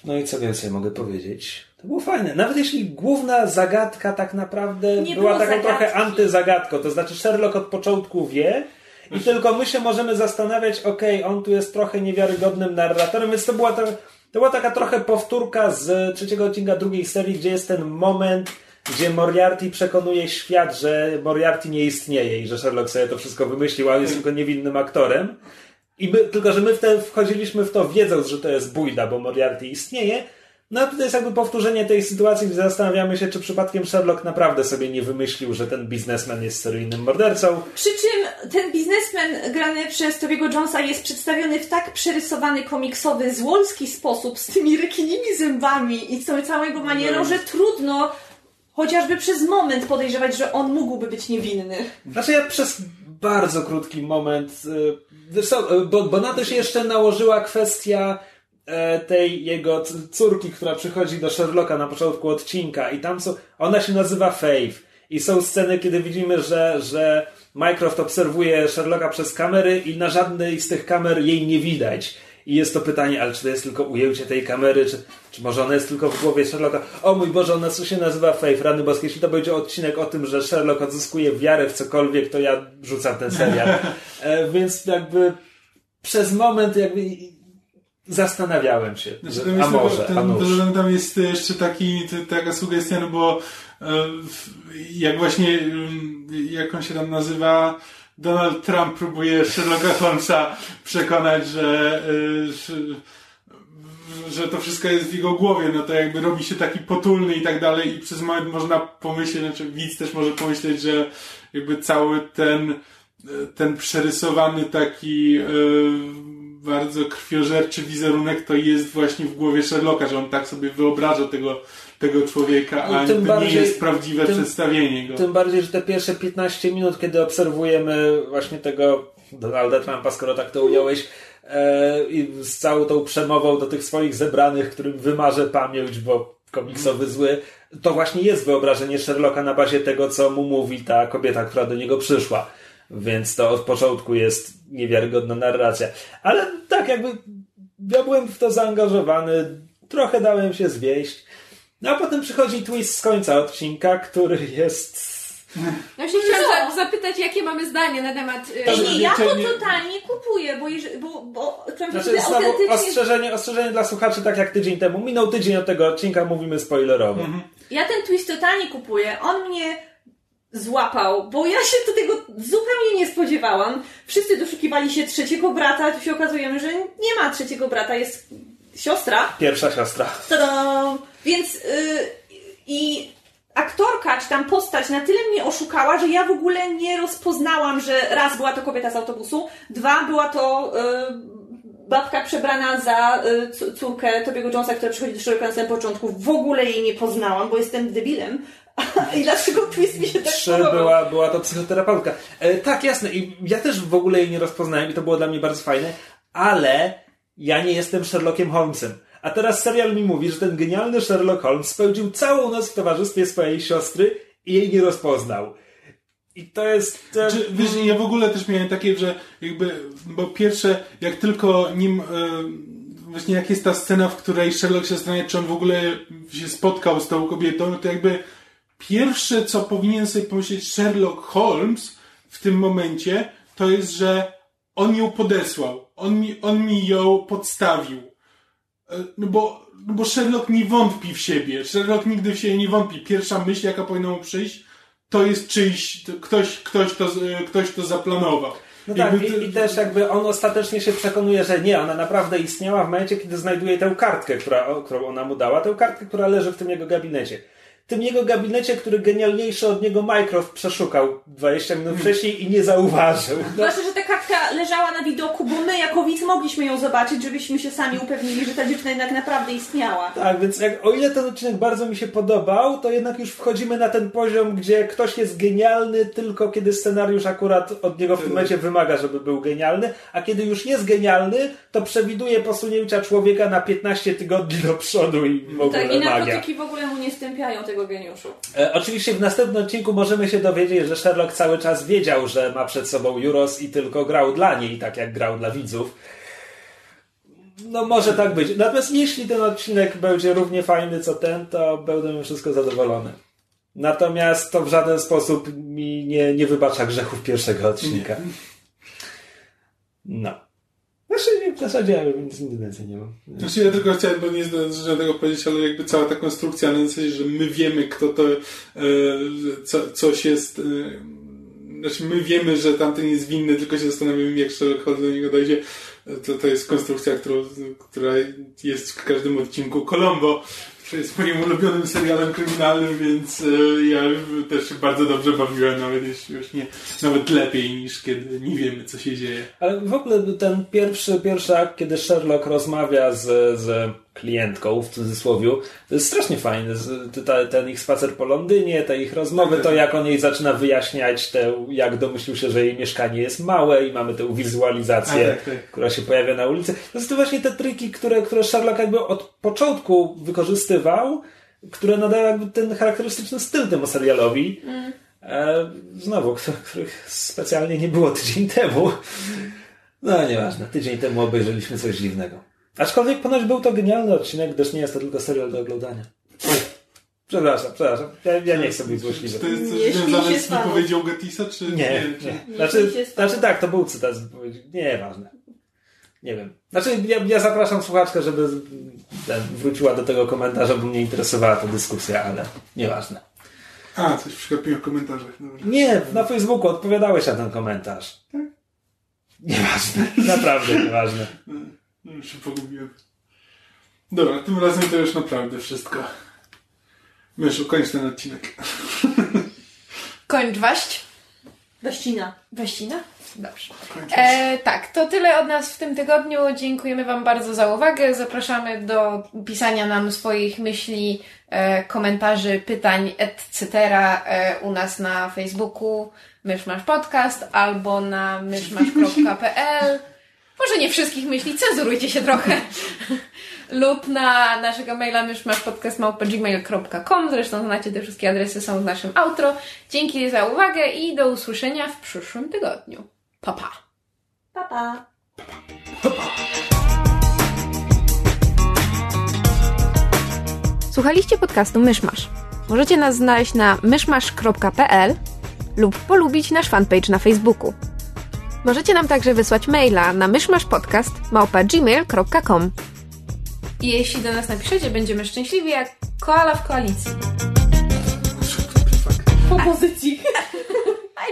no i co więcej mogę powiedzieć? To było fajne. Nawet jeśli główna zagadka tak naprawdę nie była taką zagadki. trochę antyzagadką, to znaczy Sherlock od początku wie i tylko my się możemy zastanawiać, okej, okay, on tu jest trochę niewiarygodnym narratorem, więc to była, to, to była taka trochę powtórka z trzeciego odcinka drugiej serii, gdzie jest ten moment, gdzie Moriarty przekonuje świat, że Moriarty nie istnieje i że Sherlock sobie to wszystko wymyślił, a on jest tylko niewinnym aktorem. I my, tylko, że my wchodziliśmy w to wiedząc, że to jest bójda, bo Moriarty istnieje. No a tutaj jest jakby powtórzenie tej sytuacji, gdzie zastanawiamy się, czy przypadkiem Sherlock naprawdę sobie nie wymyślił, że ten biznesmen jest seryjnym mordercą.
Przy czym ten biznesmen grany przez Tobiego Jonesa jest przedstawiony w tak przerysowany komiksowy, złolski sposób, z tymi rekinimi zębami i z całą jego manierą, no. że trudno chociażby przez moment podejrzewać, że on mógłby być niewinny.
Znaczy ja przez bardzo krótki moment. Y, bo, bo na to się jeszcze nałożyła kwestia e, tej jego córki, która przychodzi do Sherlocka na początku odcinka i tam są, ona się nazywa Faith i są sceny, kiedy widzimy, że, że Mycroft obserwuje Sherlocka przez kamery i na żadnej z tych kamer jej nie widać. I jest to pytanie, ale czy to jest tylko ujęcie tej kamery, czy, czy może ona jest tylko w głowie Sherlocka? O mój Boże, ona się nazywa Faith, rany boskie. Jeśli to będzie odcinek o tym, że Sherlock odzyskuje wiarę w cokolwiek, to ja rzucam ten serial. E, więc jakby przez moment jakby zastanawiałem się, znaczy, że, a może,
ten,
a.
Tam jest jeszcze taki, taka sugestia, no bo e, jak właśnie, jak on się tam nazywa, Donald Trump próbuje Sherlocka Holmesa przekonać, że, że, że to wszystko jest w jego głowie, no to jakby robi się taki potulny i tak dalej i przez moment można pomyśleć, znaczy widz też może pomyśleć, że jakby cały ten ten przerysowany taki yy, bardzo krwiożerczy wizerunek to jest właśnie w głowie Sherlocka, że on tak sobie wyobraża tego tego człowieka, a to bardziej, nie jest prawdziwe tym, przedstawienie go.
Tym bardziej, że te pierwsze 15 minut, kiedy obserwujemy właśnie tego Donalda Trumpa, skoro tak to ująłeś, e, i z całą tą przemową do tych swoich zebranych, którym wymarzę pamięć, bo komiksowy zły, to właśnie jest wyobrażenie Sherlocka na bazie tego, co mu mówi ta kobieta, która do niego przyszła. Więc to od początku jest niewiarygodna narracja. Ale tak, jakby ja byłem w to zaangażowany, trochę dałem się zwieść. No a potem przychodzi twist z końca odcinka, który jest
Ja się chciałam za- zapytać, jakie mamy zdanie na temat... y,
To-
Nie, ja to totalnie kupuję, bo, jeżeli, bo, bo
Znaczy, znowu
autentycznie...
ostrzeżenie, ostrzeżenie dla słuchaczy, tak jak tydzień temu. Minął tydzień od tego odcinka, mówimy spoilerowo.
Ja ten twist totalnie kupuję. On mnie złapał, bo ja się do tego zupełnie nie spodziewałam. Wszyscy doszukiwali się trzeciego brata, tu się okazujemy, że nie ma trzeciego brata, jest siostra.
Pierwsza siostra.
Tada! Więc yy, i aktorka, czy tam postać na tyle mnie oszukała, że ja w ogóle nie rozpoznałam, że raz była to kobieta z autobusu, dwa była to yy, babka przebrana za yy, córkę Tobiego Jonesa, która przychodzi do Sherlocka na samym początku. W ogóle jej nie poznałam, bo jestem debilem. I dlaczego twist mi się tak
Trzy
podobał?
była, była to psychoterapeutka. E, tak, jasne. I ja też w ogóle jej nie rozpoznałem i to było dla mnie bardzo fajne, ale ja nie jestem Sherlockiem Holmesem. A teraz serial mi mówi, że ten genialny Sherlock Holmes spędził całą noc w towarzystwie swojej siostry i jej nie rozpoznał. I to jest... e,
Czy, wiesz, ja w ogóle też miałem takie, że jakby, bo pierwsze, jak tylko nim, e, właśnie jak jest ta scena, w której Sherlock się zastanawia, czy on w ogóle się spotkał z tą kobietą, no to jakby pierwsze, co powinien sobie pomyśleć Sherlock Holmes w tym momencie, to jest, że on ją podesłał. On mi, on mi ją podstawił. E, No bo, no bo Sherlock nie wątpi w siebie. Sherlock nigdy w siebie nie wątpi. Pierwsza myśl, jaka powinna mu przyjść, to jest czyjś, to ktoś, ktoś, to, e, ktoś to zaplanował.
No tak,
Jakby
i, i też jakby on ostatecznie się przekonuje, że nie, ona naprawdę istniała w momencie, kiedy znajduje tę kartkę, która, którą ona mu dała, tę kartkę, która leży w tym jego gabinecie. Tym jego gabinecie, który genialniejszy od niego Mycroft przeszukał 20 minut wcześniej i nie zauważył. No,
Zwłaszcza, że ta kartka leżała na widoku, bo my jako widz mogliśmy ją zobaczyć, żebyśmy się sami upewnili, że ta dziewczyna jednak naprawdę istniała.
tak, więc jak, o ile ten odcinek bardzo mi się podobał, to jednak już wchodzimy na ten poziom, gdzie ktoś jest genialny tylko kiedy scenariusz akurat od niego w tym momencie wymaga, żeby był genialny, a kiedy już jest genialny, to przewiduje posunięcia człowieka na 15 tygodni do przodu i w ogóle
Tak, i
magia.
narkotyki w ogóle mu nie stępiają tego geniuszu.
E, oczywiście w następnym odcinku możemy się dowiedzieć, że Sherlock cały czas wiedział, że ma przed sobą Juros i tylko grał dla niej, tak jak grał dla widzów. No może tak być. Natomiast jeśli ten odcinek będzie równie fajny co ten, to będę mimo wszystko zadowolony. Natomiast to w żaden sposób mi nie, nie wybacza grzechów pierwszego odcinka. No. Znaczy, w zasadzie ja nic, więcej nie mam.
Znaczy ja tylko chciałem, bo nie zdążyłem tego powiedzieć, ale jakby cała ta konstrukcja na zasadzie, że my wiemy, kto to, e, co, coś jest, e, znaczy my wiemy, że tamten jest winny, tylko się zastanawiamy, jak Sherlock Holmes do niego dojdzie. E, To, to jest konstrukcja, którą, która jest w każdym odcinku Colombo, jest moim ulubionym serialem kryminalnym, więc e, ja też się bardzo dobrze bawiłem, nawet jeśli już nie, nawet lepiej niż kiedy nie wiemy, co się dzieje.
Ale w ogóle ten pierwszy, pierwszy akt, kiedy Sherlock rozmawia z, z klientką, w cudzysłowie, to jest strasznie fajne. Ten ich spacer po Londynie, te ich rozmowy, to jak on jej zaczyna wyjaśniać, te, jak domyślił się, że jej mieszkanie jest małe i mamy tę wizualizację,
tak, tak.
która się pojawia na ulicy. To są to właśnie te triki, które, które Sherlock jakby od początku wykorzystywał, które nadają jakby ten charakterystyczny styl temu serialowi. E, znowu, których, których specjalnie nie było tydzień temu. No nieważne, tydzień temu obejrzeliśmy coś dziwnego. Aczkolwiek ponoć był to genialny odcinek, gdyż nie jest to tylko serial do oglądania. Przepraszam, przepraszam. Ja, ja nie chcę być złośliwy.
Czy to jest
Nie
coś związane z wypowiedzią Gatisa, czy
Nie,
czy...
nie. Znaczy, znaczy tak, to był cytat z wypowiedzi. Nieważne. Nie wiem. Znaczy ja, ja zapraszam słuchaczkę, żeby ten, wróciła do tego komentarza, bo mnie interesowała ta dyskusja, ale nieważne.
A, coś przegapiłem w komentarzach. Dobra.
Nie, na Facebooku odpowiadałeś na ten komentarz. Nieważne, naprawdę nieważne.
No, już się pogubiłem. Dobra, tym razem to już naprawdę wszystko. Myszu, kończ ten odcinek.
Kończ waść.
Weścina.
Waścina? Dobrze. E, tak, to tyle od nas w tym tygodniu. Dziękujemy Wam bardzo za uwagę. Zapraszamy do pisania nam swoich myśli, e, komentarzy, pytań, etc. E, u nas na Facebooku Myszmasz Podcast albo na myszmasz.pl. Może nie wszystkich myśli, cenzurujcie się trochę. Lub na naszego maila myszmaszpodcast.gmail.com Zresztą znacie te wszystkie adresy, są w naszym outro. Dzięki za uwagę i do usłyszenia w przyszłym tygodniu. Pa, pa.
Pa, pa.
Słuchaliście podcastu Myszmasz. Możecie nas znaleźć na myszmasz.pl, lub polubić nasz fanpage na Facebooku. Możecie nam także wysłać maila na myszmaszpodcast.gmail.com
I jeśli do nas napiszecie, będziemy szczęśliwi jak koala w koalicji.
Po pozycji.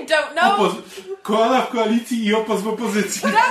I don't know.
Opoz- koala w koalicji i opos w opozycji.
Zjebałam!